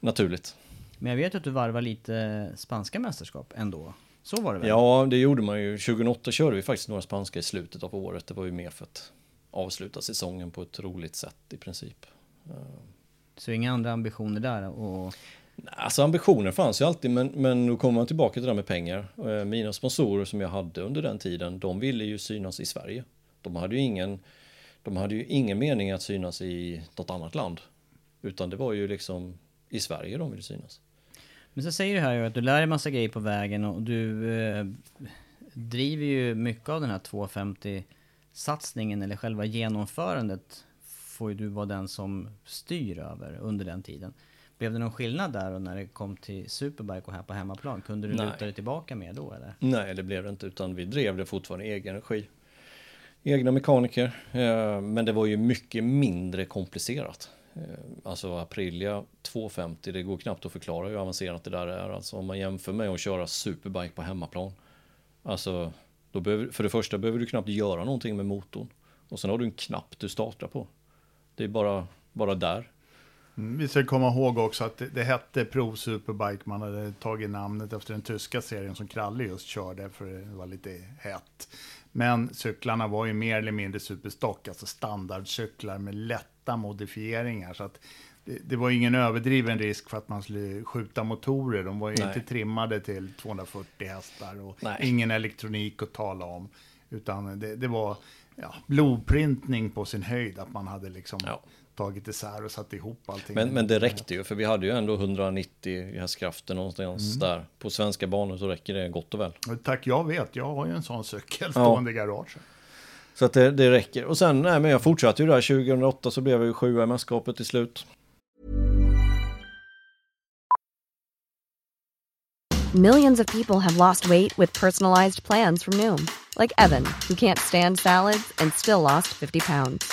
Naturligt. Men jag vet att du varvar lite spanska mästerskap ändå. Så var det väl? Ja, det gjorde man ju. 2008 körde vi faktiskt några spanska i slutet av året. Det var ju mer för att avsluta säsongen på ett roligt sätt i princip. Så inga andra ambitioner där? Och... Alltså ambitioner fanns ju alltid, men, men nu kommer man tillbaka till det där med pengar. Eh, mina sponsorer som jag hade under den tiden, de ville ju synas i Sverige. De hade ju ingen, de hade ju ingen mening att synas i något annat land. Utan det var ju liksom i Sverige de ville synas. Men så säger du här ju att du lär dig massa grejer på vägen och du eh, driver ju mycket av den här 250 satsningen eller själva genomförandet får ju du vara den som styr över under den tiden. Blev det någon skillnad där och när det kom till Superbike och här på hemmaplan? Kunde du Nej. luta dig tillbaka mer då eller? Nej, det blev det inte, utan vi drev det fortfarande i egen regi. Egna mekaniker, eh, men det var ju mycket mindre komplicerat. Eh, Alltså Aprilia 250, det går knappt att förklara hur avancerat det där är. Alltså om man jämför med att köra superbike på hemmaplan. Alltså, då behöver, för det första behöver du knappt göra någonting med motorn. Och sen har du en knapp du startar på. Det är bara, bara där. Mm, Vi ska komma ihåg också att det, det hette Pro Superbike. Man hade tagit namnet efter den tyska serien som Kralle just körde för det var lite hett. Men cyklarna var ju mer eller mindre superstock, alltså standardcyklar med lätta modifieringar. Så att det, det var ingen överdriven risk för att man skulle skjuta motorer. De var ju Nej. inte trimmade till 240 hästar och Nej. ingen elektronik att tala om. Utan det, det var ja, blodprintning på sin höjd, att man hade liksom Ja. Tagit isär och satt ihop allting. Men, men det räckte ju, för vi hade ju ändå 190 hästkrafter någonstans där. På svenska banor så räcker det gott och väl. Tack, jag vet. Jag har ju en sån cykel Ja. stående i garaget. Så att det, det räcker. Och sen, nej men jag fortsatte ju där 2008 så blev jag ju sjua i mästerskapet till slut. Millions of people have lost weight with personalized plans from Noom, like Evan, who can't stand salads and still lost 50 pounds.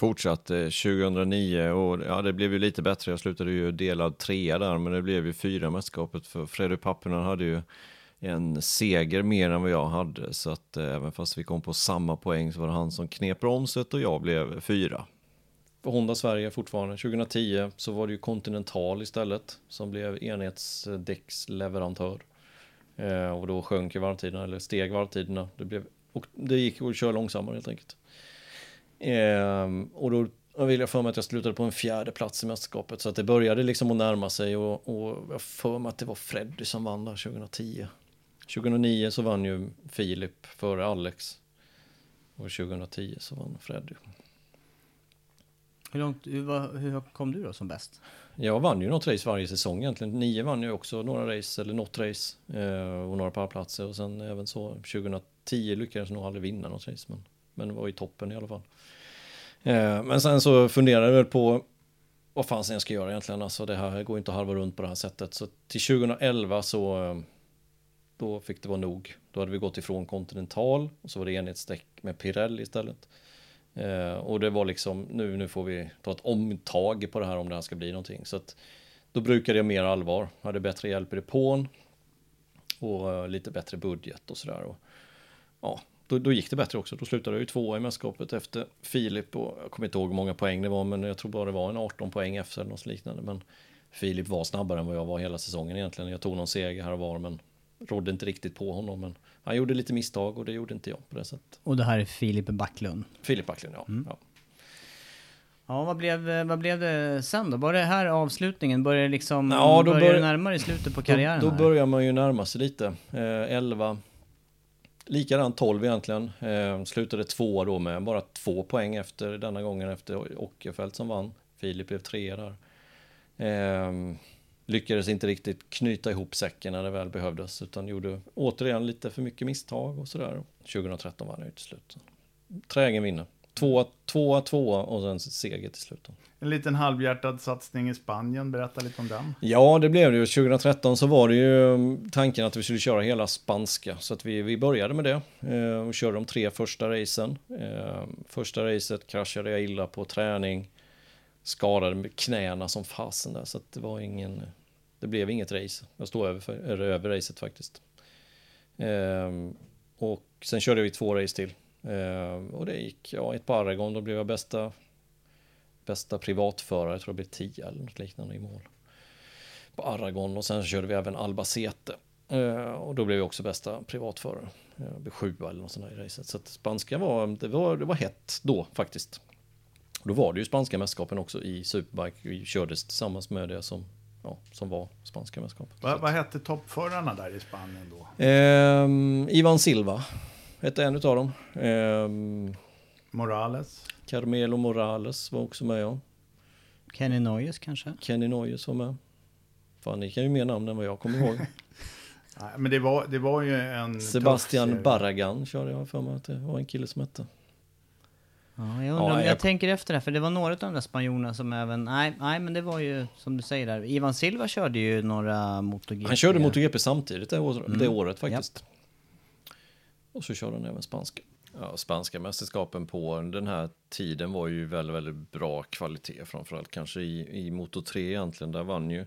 Fortsatt eh, 2009 och ja, det blev ju lite bättre. Jag slutade ju delad trea där, men det blev ju fyra mästerskapet för Freddy Pappinen hade ju en seger mer än vad jag hade. Så att eh, även fast vi kom på samma poäng så var det han som knep bromset och jag blev fyra. För Honda Sverige fortfarande. 2010 så var det ju Continental istället som blev enhetsdäcksleverantör. Eh, och då sjönk ju varvtiderna, eller steg varvtiderna. Det, blev, och det gick att köra långsammare helt enkelt. Ehm, och då vill jag för mig att jag slutade på en fjärde plats i mästerskapet. Så att det började liksom att närma sig och, och jag för mig att det var Freddy som vann där 2010. 2009 så vann ju Filip före Alex. Och 2010 så vann Freddy. Hur, långt, hur, hur kom du då som bäst? Jag vann ju något race varje säsong egentligen. Nio vann ju också några race, eller något race. Eh, och några pallplatser. Och sen även så 2010 lyckades jag nog aldrig vinna något race. Men, men var i toppen i alla fall. Eh, men sen så funderade jag väl på vad fan jag ska göra egentligen. Alltså det här går inte att halva runt på det här sättet. Så till 2011 så eh, då fick det vara nog. Då hade vi gått ifrån Continental och så var det enhetsdäck med Pirelli istället. Eh, och det var liksom, nu, nu får vi ta ett omtag på det här om det här ska bli någonting. Så att då brukade jag mer allvar, hade bättre hjälp i depån och eh, lite bättre budget och sådär. Och, ja, då, då gick det bättre också. Då slutade jag ju tvåa i mästerskapet efter Filip och jag kommer inte ihåg hur många poäng det var, men jag tror bara det var en 18 poäng efter eller något liknande. Men Filip var snabbare än vad jag var hela säsongen egentligen. Jag tog någon seger här och var, men rådde inte riktigt på honom. Men han gjorde lite misstag och det gjorde inte jag på det sättet. Och det här är Filip Backlund. Filip Backlund, ja. ja. Ja, vad blev, vad blev det sen då? Var det här avslutningen? Började liksom, Ja, då började bör- det närmare i slutet på karriären? Då, då börjar man ju närma sig lite. Eh, 11, likadant 12 egentligen. Eh, slutade två då med bara två poäng efter denna gången efter Ockerfeldt som vann. Filip blev trea där. Eh, lyckades inte riktigt knyta ihop säcken när det väl behövdes, utan gjorde återigen lite för mycket misstag och sådär. 2013 vann jag ju till slut. Trägen vinner. Tvåa, tvåa, tvåa och sen seger till slut. En liten halvhjärtad satsning i Spanien, berätta lite om den. Ja, det blev det ju. 2013 så var det ju mm, tanken att vi skulle köra hela spanska. Så att vi, vi började med det eh, och körde de tre första racen. Eh, första racet kraschade jag illa på träning. Skadade med knäna som fasen där, så att det var ingen... Det blev inget race. Jag stod över, för, eller över racet faktiskt. Eh, och sen körde vi två race till. Eh, och det gick, ja, ett på Aragon, då blev jag bästa bästa privatförare, jag tror det blev 10 eller något liknande i mål. På Aragon och sen körde vi även Albacete. Eh, och då blev jag också bästa privatförare. Jag blev sjua eller något sånt i racet. Så att spanska var, det var, det var hett då faktiskt. Då var det ju spanska mästerskapen också i Superbike. Vi kördes tillsammans med det som, ja, som var spanska mästerskapet. Så Vad, hette toppförarna där i Spanien då? Ehm, Ivan Silva hette en utav dem. Ehm, Morales? Carmelo Morales var också med. Ja. Kenny Noyes kanske? Kenny Noyes var med. Fan, ni kan ju mer namn än vad jag kommer ihåg. Nej, men det var, det var ju en... Sebastian. Barragan körde jag för mig att det var en kille som hette. Ja, jag undrar Ja, jag, jag- tänker efter det, för det var några av de där spanjorerna som även... Nej, nej, men det var ju som du säger där. Ivan Silva körde ju några MotoGP. Han körde MotoGP samtidigt det, år, Mm. det året faktiskt. Och så körde han även spanska. Ja, spanska mästerskapen på den här tiden var ju väldigt, väldigt bra kvalitet. Framförallt kanske i, i Moto 3 egentligen. Där vann ju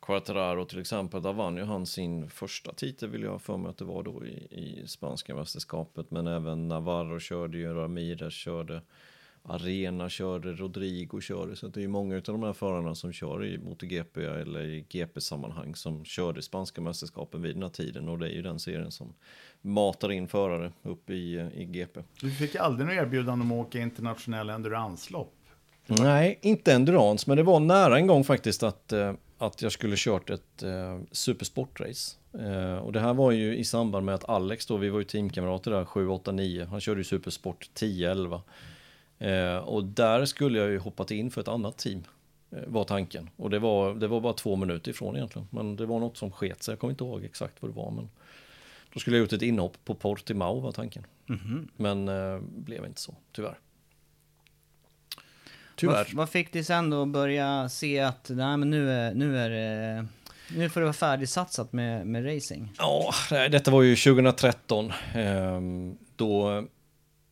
Quartararo till exempel. Där vann ju han sin första titel vill jag ha för mig att det var då i, i spanska mästerskapet. Men även Navarro körde ju, Ramirez körde. Arena körde, Rodrigo körde, så det är ju många av de här förarna som kör i MotoGP eller i GP-sammanhang som körde spanska mästerskapen vid den här tiden och det är ju den serien som matar in förare upp i, i GP. Du fick aldrig något erbjudande om att åka internationella enduranslopp. Nej, inte endurance, men det var nära en gång faktiskt att, eh, att jag skulle kört ett eh, supersportrace. Eh, och det här var ju i samband med att Alex då, vi var ju teamkamrater där 7, 8, 9, han körde ju supersport 10, 11. Eh, och där skulle jag ju hoppat in för ett annat team, eh, var tanken. Och det var, det var bara två minuter ifrån egentligen, men det var något som sket sig, jag kommer inte ihåg exakt vad det var. Men då skulle jag gjort ett inhopp på Portimao var tanken. Men eh, blev inte så, tyvärr. Tyvärr. Vad, vad fick dig sen då att börja se att nej, men nu är, nu är det... Nu får det vara färdigsatsat med, med racing. Ja, detta var ju 2013. ehm, då,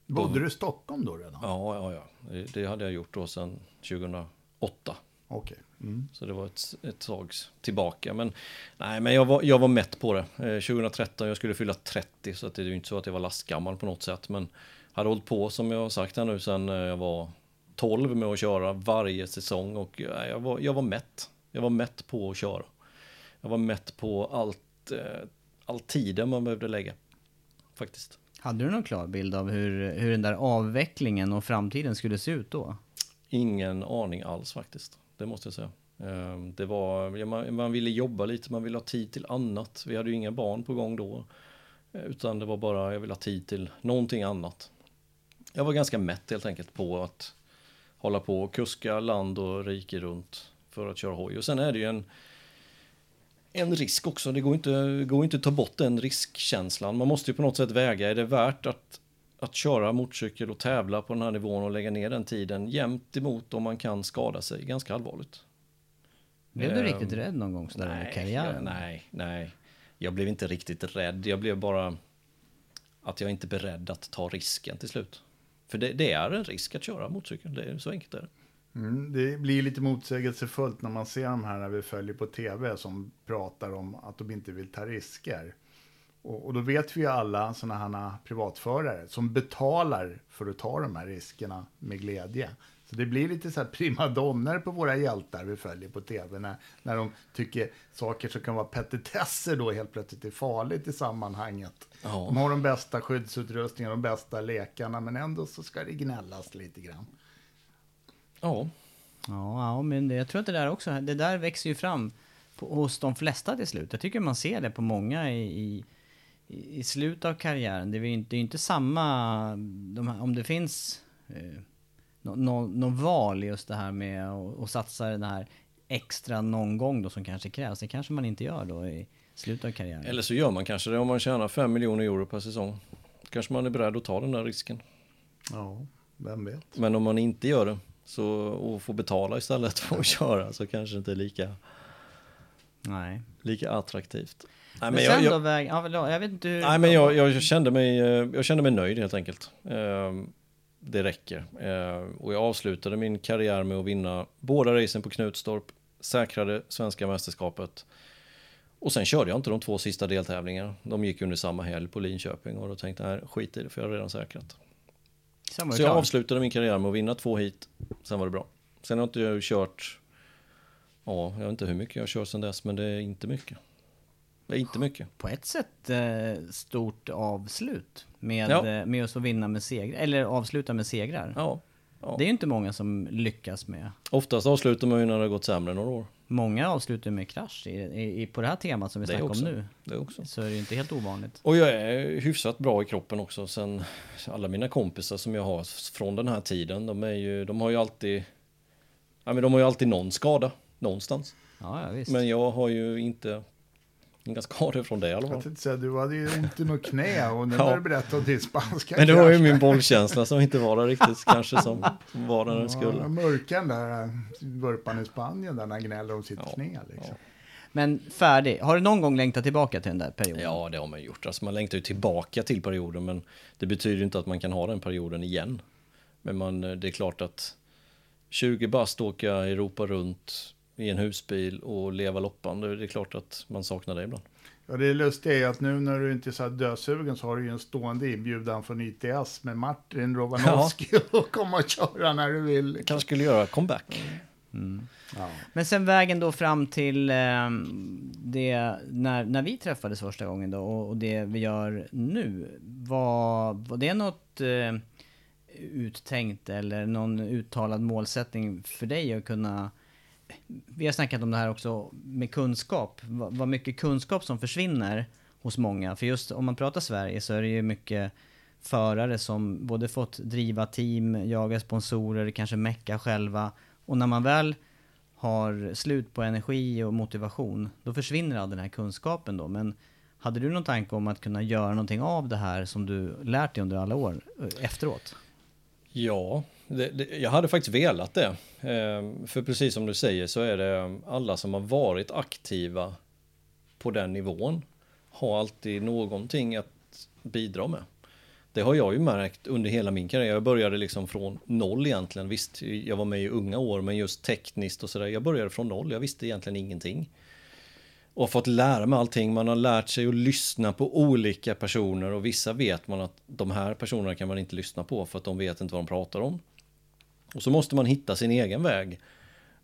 Bodde du i Stockholm då redan? ja, ja, ja, det, det hade jag gjort då sedan 2008. Okej. Mm. Så det var ett, ett tag tillbaka. Men nej, men jag var, jag var mätt på det. Eh, 2013, jag skulle fylla 30, så att det är ju inte så att jag var lastgammal på något sätt. Men hade hållit på, som jag har sagt här nu, sedan eh, jag var 12 med att köra varje säsong. Och eh, jag var, jag var mätt. Jag var mätt på att köra. Jag var mätt på allt, eh, all tiden man behövde lägga. Faktiskt. Hade du någon klar bild av hur, hur den där avvecklingen och framtiden skulle se ut då? Ingen aning alls faktiskt. Det måste jag säga. Ehm, det var, man, man ville jobba lite, man ville ha tid till annat. Vi hade ju inga barn på gång då. Eh, utan det var bara, jag ville ha tid till någonting annat. Jag var ganska mätt helt enkelt på att hålla på och kuska land och rike runt för att köra hoj. Och sen är det ju en, en risk också. Det går inte, går inte att ta bort den riskkänslan. Man måste ju på något sätt väga, är det värt att att köra motorcykel och tävla på den här nivån och lägga ner den tiden jämt emot om man kan skada sig ganska allvarligt. Blev du Ehm, riktigt rädd någon gång sådär i Nej, karriären? jag, nej, nej. Jag blev inte riktigt rädd. Jag blev bara att jag inte är beredd att ta risken till slut. För det, det är en risk att köra motorcykel. Det är så enkelt är det. Mm, det blir lite motsägelsefullt när man ser de här när vi följer på tv som pratar om att de inte vill ta risker. Och, och då vet vi ju alla sådana här privatförare som betalar för att ta de här riskerna med glädje. Så det blir lite så här primadonner på våra hjältar vi följer på tv när, när de tycker saker som kan vara petitesser då helt plötsligt är farligt i sammanhanget. Ja. De har de bästa skyddsutrustningarna, de bästa lekarna, men ändå så ska det gnällas lite grann. Ja, Ja, ja, men det, jag tror att det där också, det där växer ju fram på, hos de flesta till slut. Jag tycker man ser det på många i, i, i slutet av karriären. Det är ju inte, det är inte samma, de här, om det finns eh, något no, no val i just det här med att att satsa den här extra någon gång då som kanske krävs. Det kanske man inte gör då i slutet av karriären. Eller så gör man kanske det om man tjänar 5 miljoner euro per säsong. Kanske man är beredd att ta den där risken. Ja, vem vet. Men om man inte gör det så, och får betala istället för att köra så kanske det inte är lika, Nej. lika attraktivt. Nej, Men, men sen jag, då jag, väg... Ja, väl, jag vet inte hur... nej, men jag, jag, kände mig, eh, jag kände mig nöjd helt enkelt. Ehm, Det räcker. Ehm, Och jag avslutade min karriär med att vinna båda racen på Knutstorp, säkrade svenska mästerskapet. Och sen körde jag inte de två sista deltävlingarna. De gick under samma helg på Linköping och då tänkte jag, skit i det för jag har redan säkrat. Sen det Så jag klart. avslutade min karriär med att vinna två hit. Sen var det bra. Sen har inte jag kört, ja, jag vet inte hur mycket jag har kört sen dess, men det är inte mycket. Det är inte mycket. På ett sätt eh, stort avslut med, Ja. eh, med att få vinna med segrar, eller avsluta med segrar. Ja, ja. Det är ju inte många som lyckas med. Oftast avslutar man ju när det har gått sämre några år. Många avslutar med krasch i, i, på det här temat som vi Det snackar också. om nu. Det också. Så är det ju inte helt ovanligt. Och jag är hyfsat bra i kroppen också. Sen alla mina kompisar som jag har från den här tiden, de är ju, de har ju alltid, ja men de har ju alltid någon skada någonstans. Ja, ja visst. Men jag har ju inte inga skador från det i alla Jag fall. tänkte säga, du hade ju inte något knä och nu Ja. du berätta om din spanska Men det var ju min bollkänsla som inte var där riktigt kanske som, som var där den Ja, skulle. mörkan där, vurpan i Spanien där han gnäller om sitt Ja, knä liksom. Men färdig. Har du någon gång längtat tillbaka till den där perioden? Ja, det har man gjort. Alltså man längtar ju tillbaka till perioden, men det betyder ju inte att man kan ha den perioden igen. Men man, det är klart att 20 bast åka Europa runt i en husbil och leva loppan, det är klart att man saknar det ibland. Ja, det lustiga är att nu när du inte är så här dösugen så har du ju en stående inbjudan från ITS med Martin Rovanovski och komma och köra när du vill. Kanske skulle göra comeback. Ja. Men sen vägen då fram till eh, det, när, när vi träffades första gången då och, och det vi gör nu. Var, var det något eh, uttänkt eller någon uttalad målsättning för dig att kunna vi har snackat om det här också med kunskap. Vad vad mycket kunskap som försvinner hos många. För just om man pratar Sverige så är det ju mycket förare som både fått driva team, jaga sponsorer, kanske mecka själva. Och när man väl har slut på energi och motivation, då försvinner all den här kunskapen då. Men hade du någon tanke om att kunna göra någonting av det här som du lärt dig under alla år eh, efteråt? Ja, det, det, jag hade faktiskt velat det. Eh, för precis som du säger så är det ehm, alla som har varit aktiva på den nivån har alltid någonting att bidra med. Det har jag ju märkt under hela min karriär. Jag började liksom från noll egentligen. Visst, jag var med i unga år, men just tekniskt och sådär. Jag började från noll. Jag visste egentligen ingenting. Och har fått lära mig allting. Man har lärt sig att lyssna på olika personer och vissa vet man att de här personerna kan man inte lyssna på för att de vet inte vad de pratar om. Och så måste man hitta sin egen väg.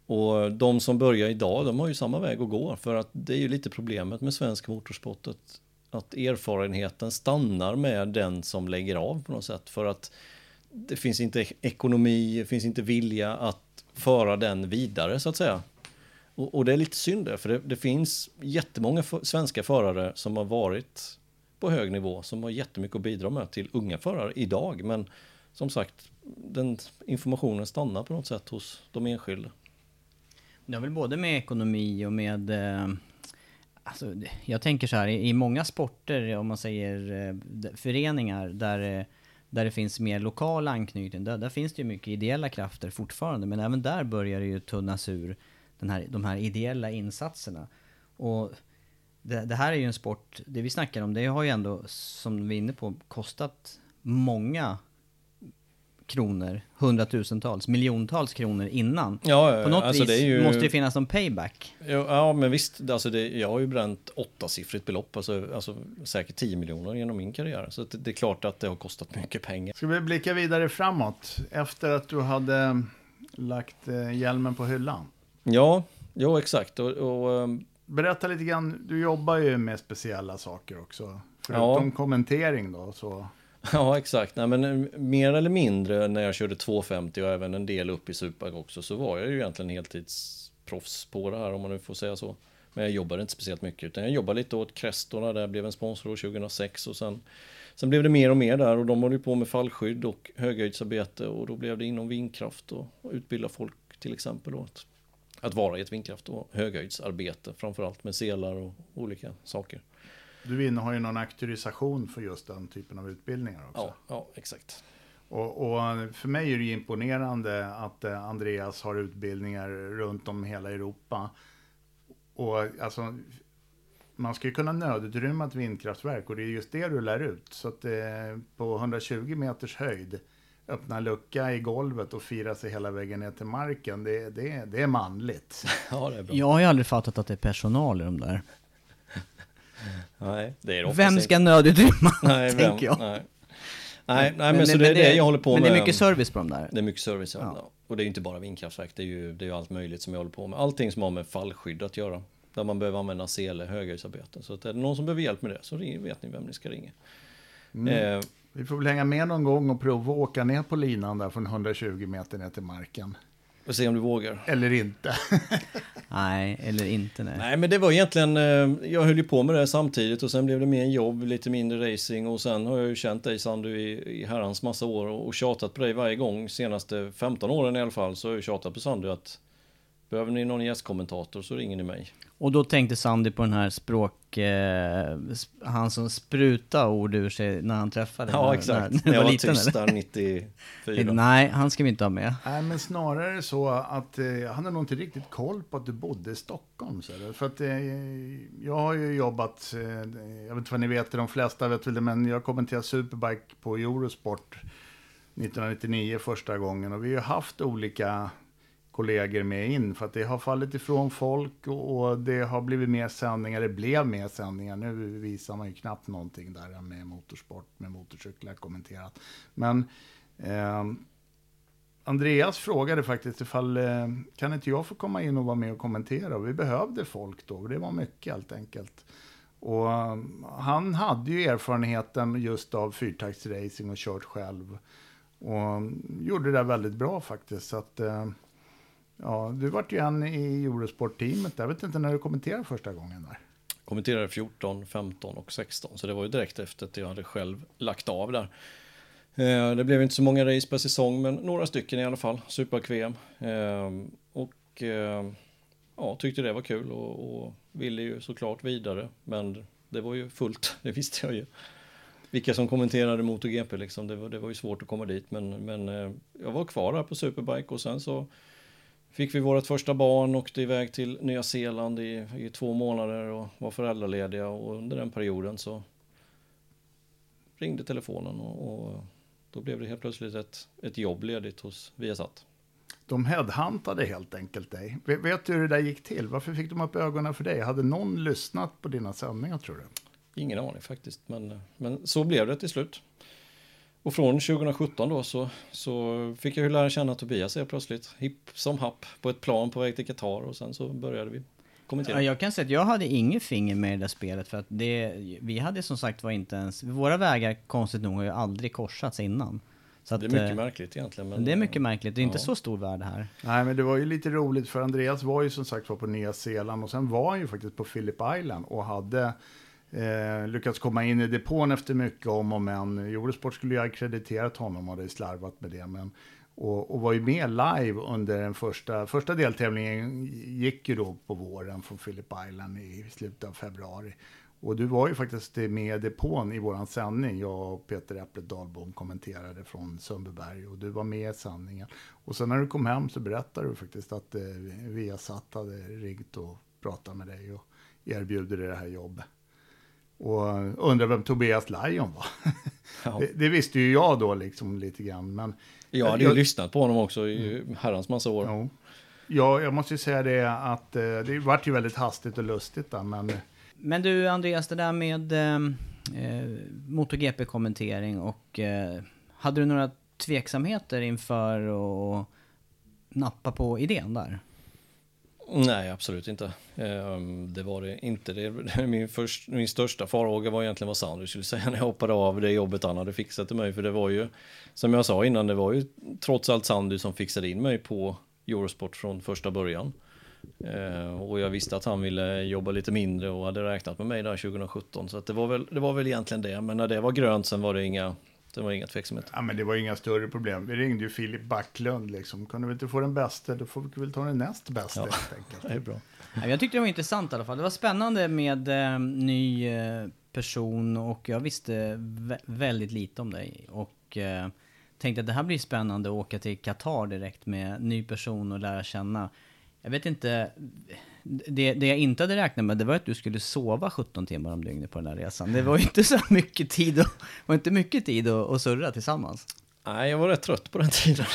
Och de som börjar idag, de har ju samma väg att gå. För att det är ju lite problemet med svensk motorsport. Att, att erfarenheten stannar med den som lägger av på något sätt. För att det finns inte ekonomi, det finns inte vilja att föra den vidare så att säga. Och, och det är lite synd det, för det, det finns jättemånga för, svenska förare som har varit på hög nivå, som har jättemycket att bidra med till unga förare idag. Men som sagt, den informationen stannar på något sätt hos de enskilda. Det har väl både med ekonomi och med... Eh, alltså, jag tänker så här, i, många sporter, om man säger eh, föreningar där, eh, där det finns mer lokal anknytning, där, där finns det ju mycket ideella krafter fortfarande, men även där börjar det ju tunnas ur den här, de här ideella insatserna. Och det, det här är ju en sport, det vi snackar om, det har ju ändå, som vi är inne på, kostat många kronor, hundratusentals, miljontals kronor innan. Ja, På något alltså vis det ju- måste det finnas någon payback. Ja, ja men visst, alltså det, jag har ju bränt åttasiffrigt belopp, alltså, alltså säkert 10 miljoner genom min karriär. Så det, det är klart att det har kostat mycket pengar. Ska vi blicka vidare framåt efter att du hade lagt eh, hjälmen på hyllan? Ja, ja exakt. Och, och, ehm, Berätta lite grann, du jobbar ju med speciella saker också. Förutom kommentering då, så... Ja, exakt. Nej, men eh, mer eller mindre när jag körde 250 och även en del upp i Supag också så var jag ju egentligen heltidsproffs på det här om man nu får säga så. Men jag jobbade inte speciellt mycket utan jag jobbade lite åt Crestorna där jag blev en sponsor år 2006 och sen, sen blev det mer och mer där och de höll ju på med fallskydd och höghöjdsarbete och då blev det inom vindkraft och, och utbilda folk till exempel. Då. att vara i ett vindkraft och höghöjdsarbete, framförallt med selar och olika saker. Du innehar ju någon auktorisation för just den typen av utbildningar också. Ja, ja exakt. Och, och, för mig är det ju imponerande att eh, Andreas har utbildningar runt om hela Europa. Och alltså, man ska ju kunna nödutrymma ett vindkraftverk och det är just det du lär ut. Så att eh, på 120 meters höjd öppna lucka i golvet och fira sig hela vägen ner till marken, det, det, det är manligt. Ja, det är bra. Jag har ju aldrig fattat att det är personal i de där. Nej, det är det Vem ska nödutrymma, Nej, vem? tänker jag. Nej. Nej, nej, men, så det är det jag håller på men med. det är mycket service på de där. Det är mycket service, ja. Ja. Och det är ju inte bara vindkraftverk, det är ju, det är ju allt möjligt som jag håller på med. Allting som har med fallskydd att göra. Där man behöver använda sele, höghöjdsarbete. Så att är det någon som behöver hjälp med det så vet ni vem ni ska ringa. Eh, Vi får väl hänga med någon gång och prova att åka ner på linan där från 120 meter ner till marken. Och se om du vågar. Eller inte. Nej, eller inte nej. Nej men det var egentligen, eh, jag höll ju på med det samtidigt och sen blev det mer jobb, lite mindre racing och sen har jag ju känt dig Sandu i, i herrans massa år och, och tjatat på dig varje gång, senaste 15 åren i alla fall, så har jag tjatat på Sandu att behöver ni någon gästkommentator så ringer ni mig. Och då tänkte Sandy på den här språk... Eh, sp- han som spruta ord ur sig när han träffade Ja när, exakt, När, när jag var liten, tyst eller? där 94. Nej, han ska vi inte ha med. Nej, men snarare så att eh, jag hade nog inte riktigt koll på att du bodde i Stockholm. Så det. För att eh, jag har ju jobbat, eh, jag vet inte vad ni vet, de flesta vet väl det, men jag kommenterade Superbike på Eurosport 1999 första gången. Och vi har ju haft olika kollegor med in för att det har fallit ifrån folk och, och det har blivit mer sändningar, det blev mer sändningar. Nu visar man ju knappt någonting där med motorsport, med motorcyklar kommenterat. Men eh, Andreas frågade faktiskt ifall, eh, kan inte jag få komma in och vara med och kommentera? Och vi behövde folk då, och det var mycket helt enkelt. Och eh, han hade ju erfarenheten just av fyrtaktsracing och kört själv. Och mm, gjorde det där väldigt bra faktiskt. Så att, eh, ja, du vart ju en i Eurosport-teamet. Jag vet inte när du kommenterade första gången där. Kommenterade 14, 15 och 16. Så det var ju direkt efter att jag hade själv lagt av där. Eh, det blev inte så många race per säsong, men några stycken i alla fall. Super-QM. Eh, och eh, ja, tyckte det var kul och, och ville ju såklart vidare. Men det var ju fullt, det visste jag ju. Vilka som kommenterade MotoGP liksom, det var, det var ju svårt att komma dit. Men, men jag var kvar där på Superbike och sen så fick vi vårt första barn, åkte iväg till Nya Zeeland i, i två månader och var föräldralediga och under den perioden så ringde telefonen och, och då blev det helt plötsligt ett, ett jobb ledigt hos Viasat. De headhuntade helt enkelt dig. Vet, du hur det där gick till? Varför fick de upp ögonen för dig? Hade någon lyssnat på dina sändningar tror du? Ingen aning faktiskt, men, men så blev det till slut. Och från 2017 då så, så fick jag ju lära känna Tobias helt plötsligt, hipp som happ, på ett plan på väg till Qatar och sen så började vi kommentera. Ja, jag kan säga att jag hade inget finger med i det där spelet för att det, vi hade som sagt var inte ens, våra vägar konstigt nog har ju aldrig korsats innan. Så att, det är mycket eh, märkligt egentligen. Men, Det är mycket märkligt, det är inte Ja. så stor värld här. Nej, men det var ju lite roligt för Andreas var ju som sagt var på Nya Zeeland och sen var han ju faktiskt på Phillip Island och hade eh, lyckats komma in i depån efter mycket om och men. Eurosport skulle ju ha krediterat honom och hade slarvat med det. Men, och, och var ju med live under den första, första deltävlingen gick ju då på våren från Phillip Island i slutet av februari. Och du var ju faktiskt med i depån i våran sändning. Jag och Peter Äpplet Dahlbom kommenterade från Sundbyberg och du var med i sändningen. Och sen när du kom hem så berättade du faktiskt att eh, Viasat hade ringt och pratat med dig och erbjuder dig det här jobbet. Och undrar vem Tobias Lion var. Ja. det, det visste ju jag då liksom lite grann. Men Jag hade ju lyssnat på honom också i herrans massa år. Jo. Ja, jag måste ju säga det att eh, det vart ju väldigt hastigt och lustigt där, men Men du Andreas, det där med eh, eh, MotoGP-kommentering och eh, hade du några tveksamheter inför att nappa på idén där? Nej, absolut inte. Ehm, det var det inte. Det min, först, min största farhåga var egentligen vad Sandro skulle säga när jag hoppade av det jobbet han hade fixat till mig. För det var ju, som jag sa innan, det var ju trots allt Sandy som fixade in mig på Eurosport från första början. Ehm, och jag visste att han ville jobba lite mindre och hade räknat med mig där 2017. Så att det, var väl, det var väl egentligen det. Men när det var grönt sen var det inga det var inga tveksamheter. Ja, men det var inga större problem. Vi ringde ju Filip Backlund liksom. Kunde vi inte få den bästa, då får vi väl ta den näst bästa Ja. helt enkelt. Det är bra. Ja, Jag tyckte det var intressant i alla fall. Det var spännande med eh, ny eh, person och jag visste vä- väldigt lite om dig. Och eh, tänkte att det här blir spännande att åka till Qatar direkt med ny person och lära känna. Jag vet inte, det, det jag inte hade räknat med det var att du skulle sova 17 timmar om dygnet på den här resan. Det var ju inte så mycket tid, och, var inte mycket tid att, att surra tillsammans. Nej, jag var rätt trött på den tiden.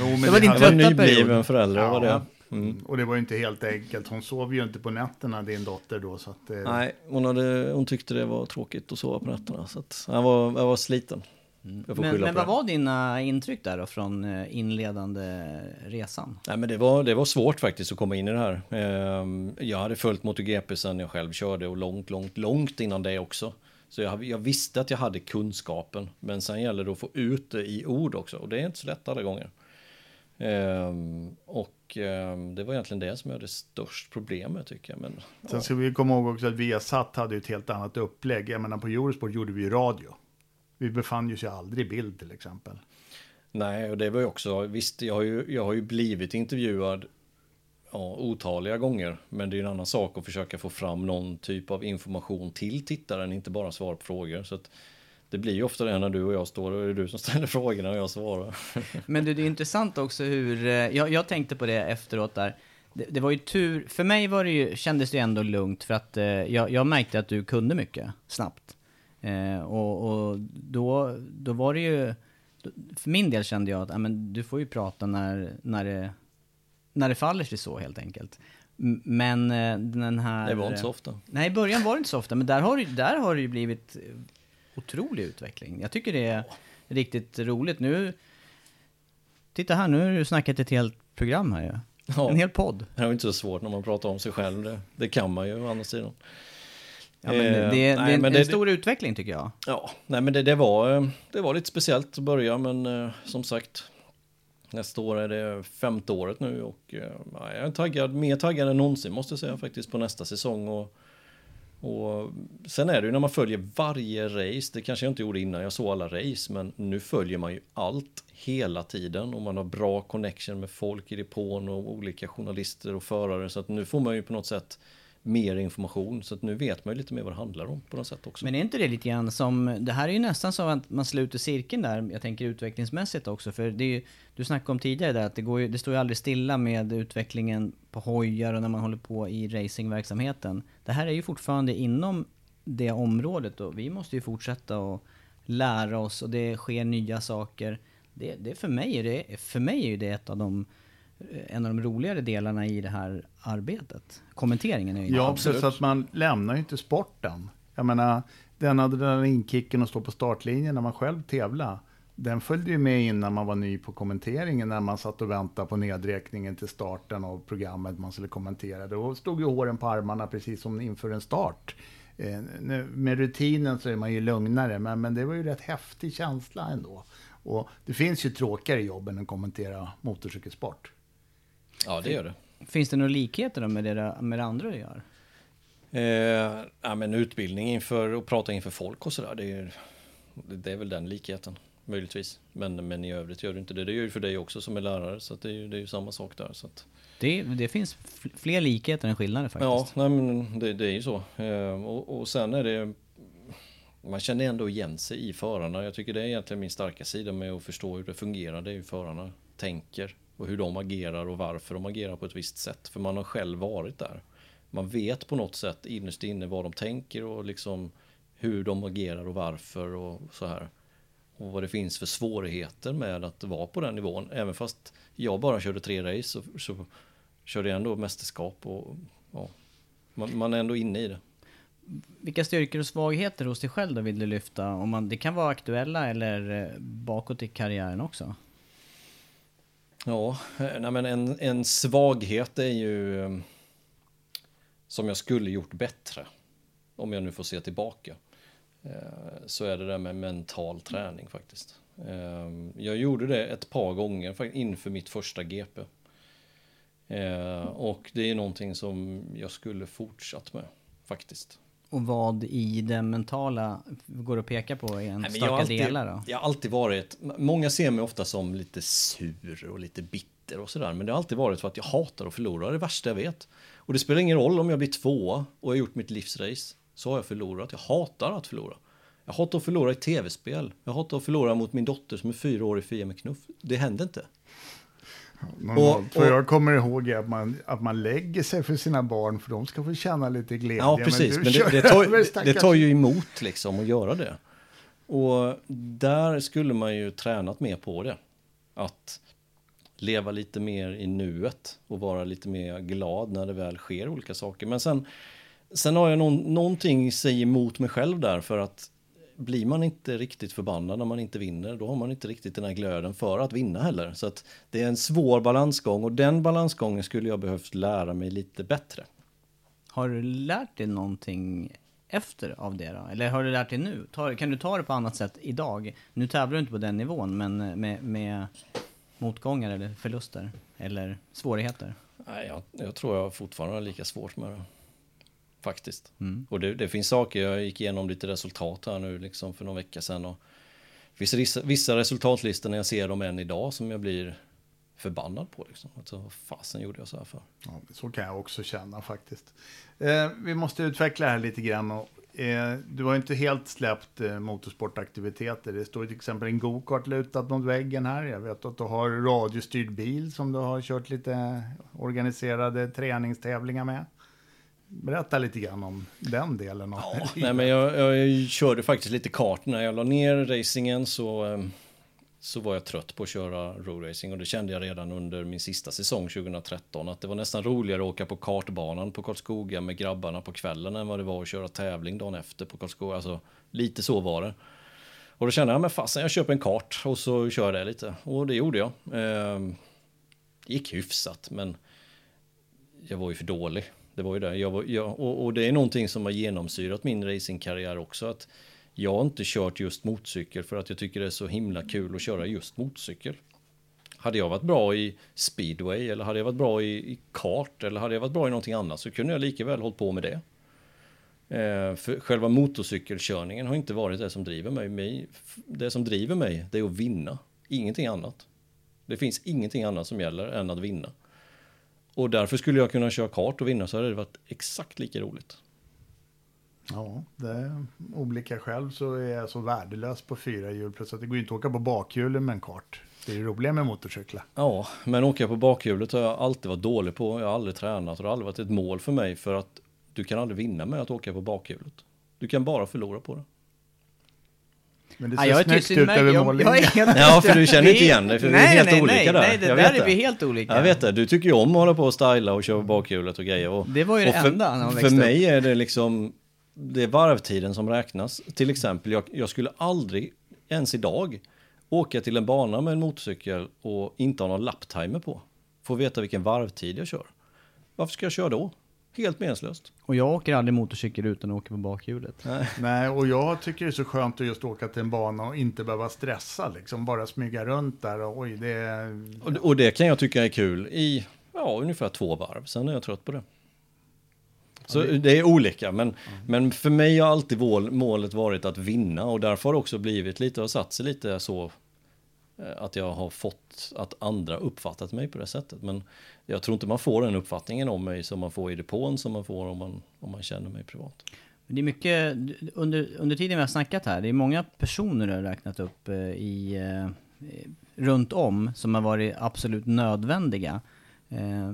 Jo, men Det var din trötta nybliven period. förälder, Ja. var det. Mm. Och det var ju inte helt enkelt. Hon sov ju inte på nätterna, din dotter då. Så att, eh, Nej, hon, hade, hon tyckte det var tråkigt att sova på nätterna. Så att jag, var, jag var sliten. Får Men, men vad var dina intryck där då från eh, inledande resan? Nej, men det, var, det var svårt faktiskt att komma in i det här. Ehm, Jag hade följt MotoGP sedan jag själv körde och långt, långt, långt innan det också. Så jag, jag visste att jag hade kunskapen. Men sen gäller det att få ut det i ord också. Och det är inte så lätt alla gånger. Ehm, och ehm, det var egentligen det som jag hade störst problem med tycker jag. Men, Sen ska vi komma ihåg också att Viasat hade ju ett helt annat upplägg. Jag menar på Eurosport gjorde vi ju radio. Vi befann ju sig aldrig i bild till exempel. Nej, och det var ju också, visst, jag har ju, jag har ju blivit intervjuad ja, otaliga gånger. Men det är en annan sak att försöka få fram någon typ av information till tittaren, inte bara svar på frågor. Så att det blir ju ofta det när du och jag står och det är du som ställer frågorna och jag svarar. Men du, det är intressant också hur, eh, jag, jag tänkte på det efteråt där. Det, det var ju tur, för mig var det ju, kändes det ju ändå lugnt för att eh, jag, jag märkte att du kunde mycket snabbt. Eh, och och då, då var det ju, för min del kände jag att ja, men du får ju prata när, när, det, när det faller sig så helt enkelt. Men eh, den här... Det var inte så ofta. Nej, i början var det inte så ofta, men där har, där har det ju blivit otrolig utveckling. Jag tycker det är riktigt roligt. Nu, titta här, nu har du snackat ett helt program här ju. Ja. En hel podd. Det är inte så svårt när man pratar om sig själv. Det, det kan man ju å andra sidan. Ja, men det, Eh, det, nej, är en, men en det- stor utveckling tycker jag. Ja, nej men det, det, var, eh, det var lite speciellt att börja men eh, som sagt Nästa år är det femte året nu och ja, jag är taggad, mer taggad än någonsin måste jag säga faktiskt på nästa säsong. Och, och sen är det ju när man följer varje race, det kanske jag inte gjorde innan jag såg alla race, men nu följer man ju allt hela tiden och man har bra connection med folk i depån och olika journalister och förare så att nu får man ju på något sätt mer information så att nu vet man ju lite mer vad det handlar om på något sätt också. Men är inte det lite grann som, det här är ju nästan så att man sluter cirkeln där, jag tänker utvecklingsmässigt också, för det är ju, du snackade om tidigare där att det, går ju, det står ju aldrig stilla med utvecklingen på hojar och när man håller på i racingverksamheten. Det här är ju fortfarande inom det området och vi måste ju fortsätta och lära oss och det sker nya saker. Det, det för, mig är det, för mig är ju det ett av de en av de roligare delarna i det här arbetet. Kommenteringen är ju Ja, absolut. att man lämnar ju inte sporten. Jag menar, den adrenalinkicken att stå på startlinjen när man själv tävlar, den följde ju med innan man var ny på kommenteringen, när man satt och väntade på nedräkningen till starten av programmet man skulle kommentera. Då stod ju håren på armarna precis som inför en start. Eh, med rutinen så är man ju lugnare, men, men det var ju rätt häftig känsla ändå. Och det finns ju tråkigare jobb än att kommentera motorcykelsport. Ja, det gör det. Finns det några likheter med det, med det andra du gör? Eh, ja, men utbildning inför och prata inför folk och sådär. Det, är- det är väl den likheten. Möjligtvis. Men, men i övrigt gör det inte det. Det gör ju för dig också som är lärare. Så det, är ju, det är ju samma sak där. Så att, Det, det finns fl- fler likheter än skillnader ja, faktiskt. nej, men det, det är ju så. Eh, och, och sen är det... Man känner ändå igen sig i förarna. Jag tycker det är egentligen min starka sida med att förstå hur det fungerar. Det är hur förarna tänker. Och hur de agerar och varför de agerar på ett visst sätt. För man har själv varit där. Man vet på något sätt innerst inne vad de tänker och liksom hur de agerar och varför och så här. Och vad det finns för svårigheter med att vara på den nivån. Även fast jag bara körde tre race så, så körde jag ändå mästerskap och ja, man, man är ändå inne i det. Vilka styrkor och svagheter hos dig själv då vill du lyfta? Om man, det kan vara aktuella eller eh, bakåt i karriären också. Ja, eh, nej men en, en svaghet är ju eh, som jag skulle gjort bättre. Om jag nu får se tillbaka. Eh, så är det där med mental träning faktiskt. Jag gjorde det ett par gånger inför mitt första GP. Och det är någonting som jag skulle fortsatt med faktiskt. Och vad i det mentala går att peka på i en Nej, alltid, delar då? jag har alltid varit, många ser mig ofta som lite sur och lite bitter och sådär. Men det har alltid varit för att jag hatar att förlora, det är det värsta jag vet. Och det spelar ingen roll om jag blir tvåa och har gjort mitt livsrace. Så har jag förlorat, jag hatar att förlora. Jag hatar att förlora i tv-spel. Jag hatar att förlora mot min dotter som är fyra år i Fia med knuff. Det händer inte. Normalt. Och- och- jag kommer ihåg att man, att man lägger sig för sina barn för de ska få känna lite glädje. Ja, precis. Men, kör det, det, tar, det, tar ju emot liksom att göra det. Och där skulle man ju tränat mer på det. Att leva lite mer i nuet och vara lite mer glad när det väl sker olika saker. Men sen, sen har jag någon, någonting sig emot mig själv där för att blir man inte riktigt förbannad när man inte vinner, då har man inte riktigt den här glöden för att vinna heller. Så att det är en svår balansgång och den balansgången skulle jag behövt lära mig lite bättre. Har du lärt dig någonting efter av det då? Eller har du lärt dig nu? Kan du ta det på annat sätt idag? Nu tävlar du inte på den nivån, men med, med motgångar eller förluster? Eller svårigheter? Nej, jag, jag tror jag fortfarande har lika svårt med det. Faktiskt. Mm. Och det, det finns saker, jag gick igenom lite resultat här nu liksom för någon vecka sedan. Och det finns vissa, resultatlistor när jag ser dem än idag som jag blir förbannad på. Liksom. Alltså, vad fasen gjorde jag så här för? Ja, så kan jag också känna faktiskt. Eh, vi måste utveckla det här lite grann. Och, eh, du har ju inte helt släppt eh, motorsportaktiviteter. Det står till exempel en go-kart lutad mot väggen här. Jag vet att du har radiostyrd bil som du har kört lite organiserade träningstävlingar med. Berätta lite grann om den delen. Av Ja, nej, men jag, jag körde faktiskt lite kart. När jag la ner racingen så, eh, så var jag trött på att köra roadracing. Och det kände jag redan under min sista säsong 2013. Att det var nästan roligare att åka på kartbanan på Karlskoga med grabbarna på kvällen än vad det var att köra tävling dagen efter på Karlskoga. Alltså, lite så var det. Och då kände jag, men fasen jag köper en kart och så kör jag det lite. Och det gjorde jag. Eh, gick hyfsat men jag var ju för dålig. Det var ju det. Jag var, jag, och, och det är någonting som har genomsyrat min racingkarriär också. Att jag har inte kört just motorcykel för att jag tycker det är så himla kul att köra just motorcykel. Hade jag varit bra i speedway eller hade jag varit bra i, i kart eller hade jag varit bra i någonting annat så kunde jag lika väl hållit på med det. Eh, för själva motorcykelkörningen har inte varit det som driver mig. mig. Det som driver mig det är att vinna, ingenting annat. Det finns ingenting annat som gäller än att vinna. Och därför skulle jag kunna köra kart och vinna så hade det varit exakt lika roligt. Ja, det är olika själv så är jag så värdelös på fyra hjul. Plus att det går ju inte att åka på bakhjulen med en kart. Det är det roliga med motorcyklar. Ja, men åka på bakhjulet har jag alltid varit dålig på. Jag har aldrig tränat och det har aldrig varit ett mål för mig för att du kan aldrig vinna med att åka på bakhjulet. Du kan bara förlora på det. Men det Ja, ser jag är snyggt ut över jag, mållinjen. jag Ja, för du känner inte igen dig, för vi är nej, helt nej, olika nej, där. Nej, det Jag där vet är vi helt olika. Jag vet det, du tycker ju om att hålla på och styla och köra bakhjulet och grejer. Och, Det var ju det för, enda när man För växte mig är det liksom, det är varvtiden som räknas. Till exempel, jag, jag skulle aldrig, ens idag, åka till en bana med en motorcykel och inte ha någon lapptimer på. Få veta vilken varvtid jag kör. Varför ska jag köra då? Helt meningslöst. Och jag åker aldrig motorcykel utan att åka på bakhjulet. Nej, och jag tycker det är så skönt att just åka till en bana och inte behöva stressa. Liksom bara smyga runt där och oj, det är... Och, och det kan jag tycka är kul i ja, ungefär två varv. Sen är jag trött på det. Så det är olika, men, men för mig har alltid mål, målet varit att vinna och därför har det också blivit lite och satt sig lite så eh, att jag har fått att andra uppfattat mig på det sättet. Men jag tror inte man får den uppfattningen om mig som man får i depån som man får om man, om man känner mig privat. Det är mycket, under, under tiden vi har snackat här, det är många personer du har räknat upp eh, i, eh, runt om som har varit absolut nödvändiga. Eh,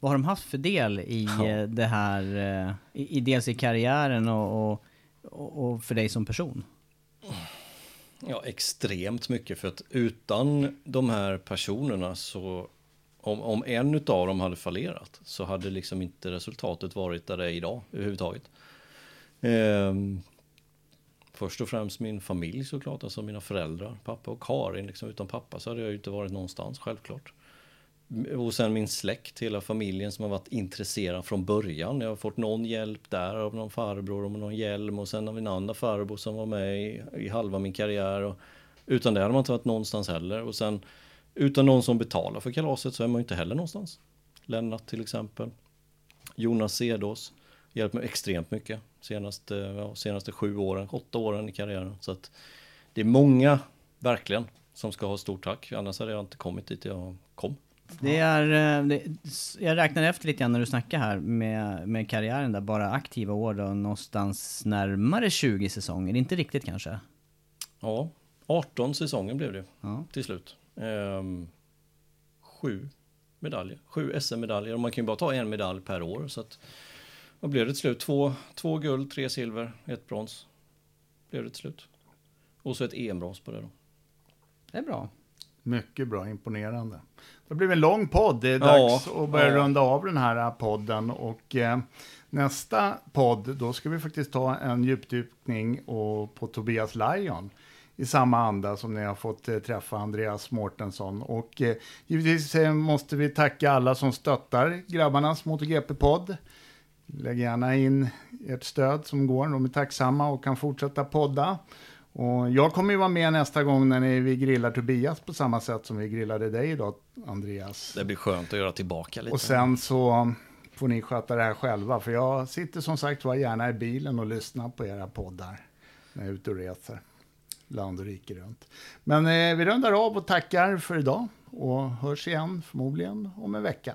vad har de haft för del i Ja. det här, i, dels i karriären och, och och för dig som person? Ja, extremt mycket för att utan de här personerna så om, om en utav dem hade fallerat så hade liksom inte resultatet varit där det är idag överhuvudtaget. Ehm, först och främst min familj såklart, alltså mina föräldrar, pappa och Karin. Liksom, utan pappa så hade jag ju inte varit någonstans, självklart. Och sen min släkt, hela familjen som har varit intresserad från början. Jag har fått någon hjälp där av någon farbror och någon hjälm och sen av en annan farbror som var med i, i halva min karriär. Och utan det hade man inte varit någonstans heller. Och sen utan någon som betalar för kalaset så är man ju inte heller någonstans. Lennart till exempel. Jonas Cedås. hjälpt mig extremt mycket senaste, eh, ja, senaste sju åren, åtta åren i karriären. Så att det är många, verkligen, som ska ha stort tack. Annars hade jag inte kommit dit jag kom. Det är, eh, det, jag räknar efter lite grann när du snackar här med, med karriären där, bara aktiva år då, någonstans närmare 20 säsonger, inte riktigt kanske? Ja, 18 säsonger blev det Ja. till slut. Ehm, sju medaljer, sju SM-medaljer och man kan ju bara ta en medalj per år. Så att, vad blev det till slut? Två, två guld, tre silver, ett brons. Blev det till slut. Och så ett EM-brons på det då. Det är bra. Mycket bra, imponerande. Det blir en lång podd. Det är dags Ja, att börja ja. runda av den här podden. Och eh, nästa podd, då ska vi faktiskt ta en djupdykning och, på Tobias Lion. I samma anda som ni har fått eh, träffa Andreas Mårtensson. Och eh, givetvis eh, måste vi tacka alla som stöttar grabbarnas MotoGP-podd. Lägg gärna in ert stöd som går. De är tacksamma och kan fortsätta podda. Och jag kommer ju vara med nästa gång när ni, vi grillar Tobias på samma sätt som vi grillade dig idag, Andreas. Det blir skönt att göra tillbaka lite. Och sen så får ni sköta det här själva, för jag sitter som sagt var gärna i bilen och lyssnar på era poddar när jag är ute och reser land och rike runt. Men eh, vi rundar av och tackar för idag och hörs igen förmodligen om en vecka.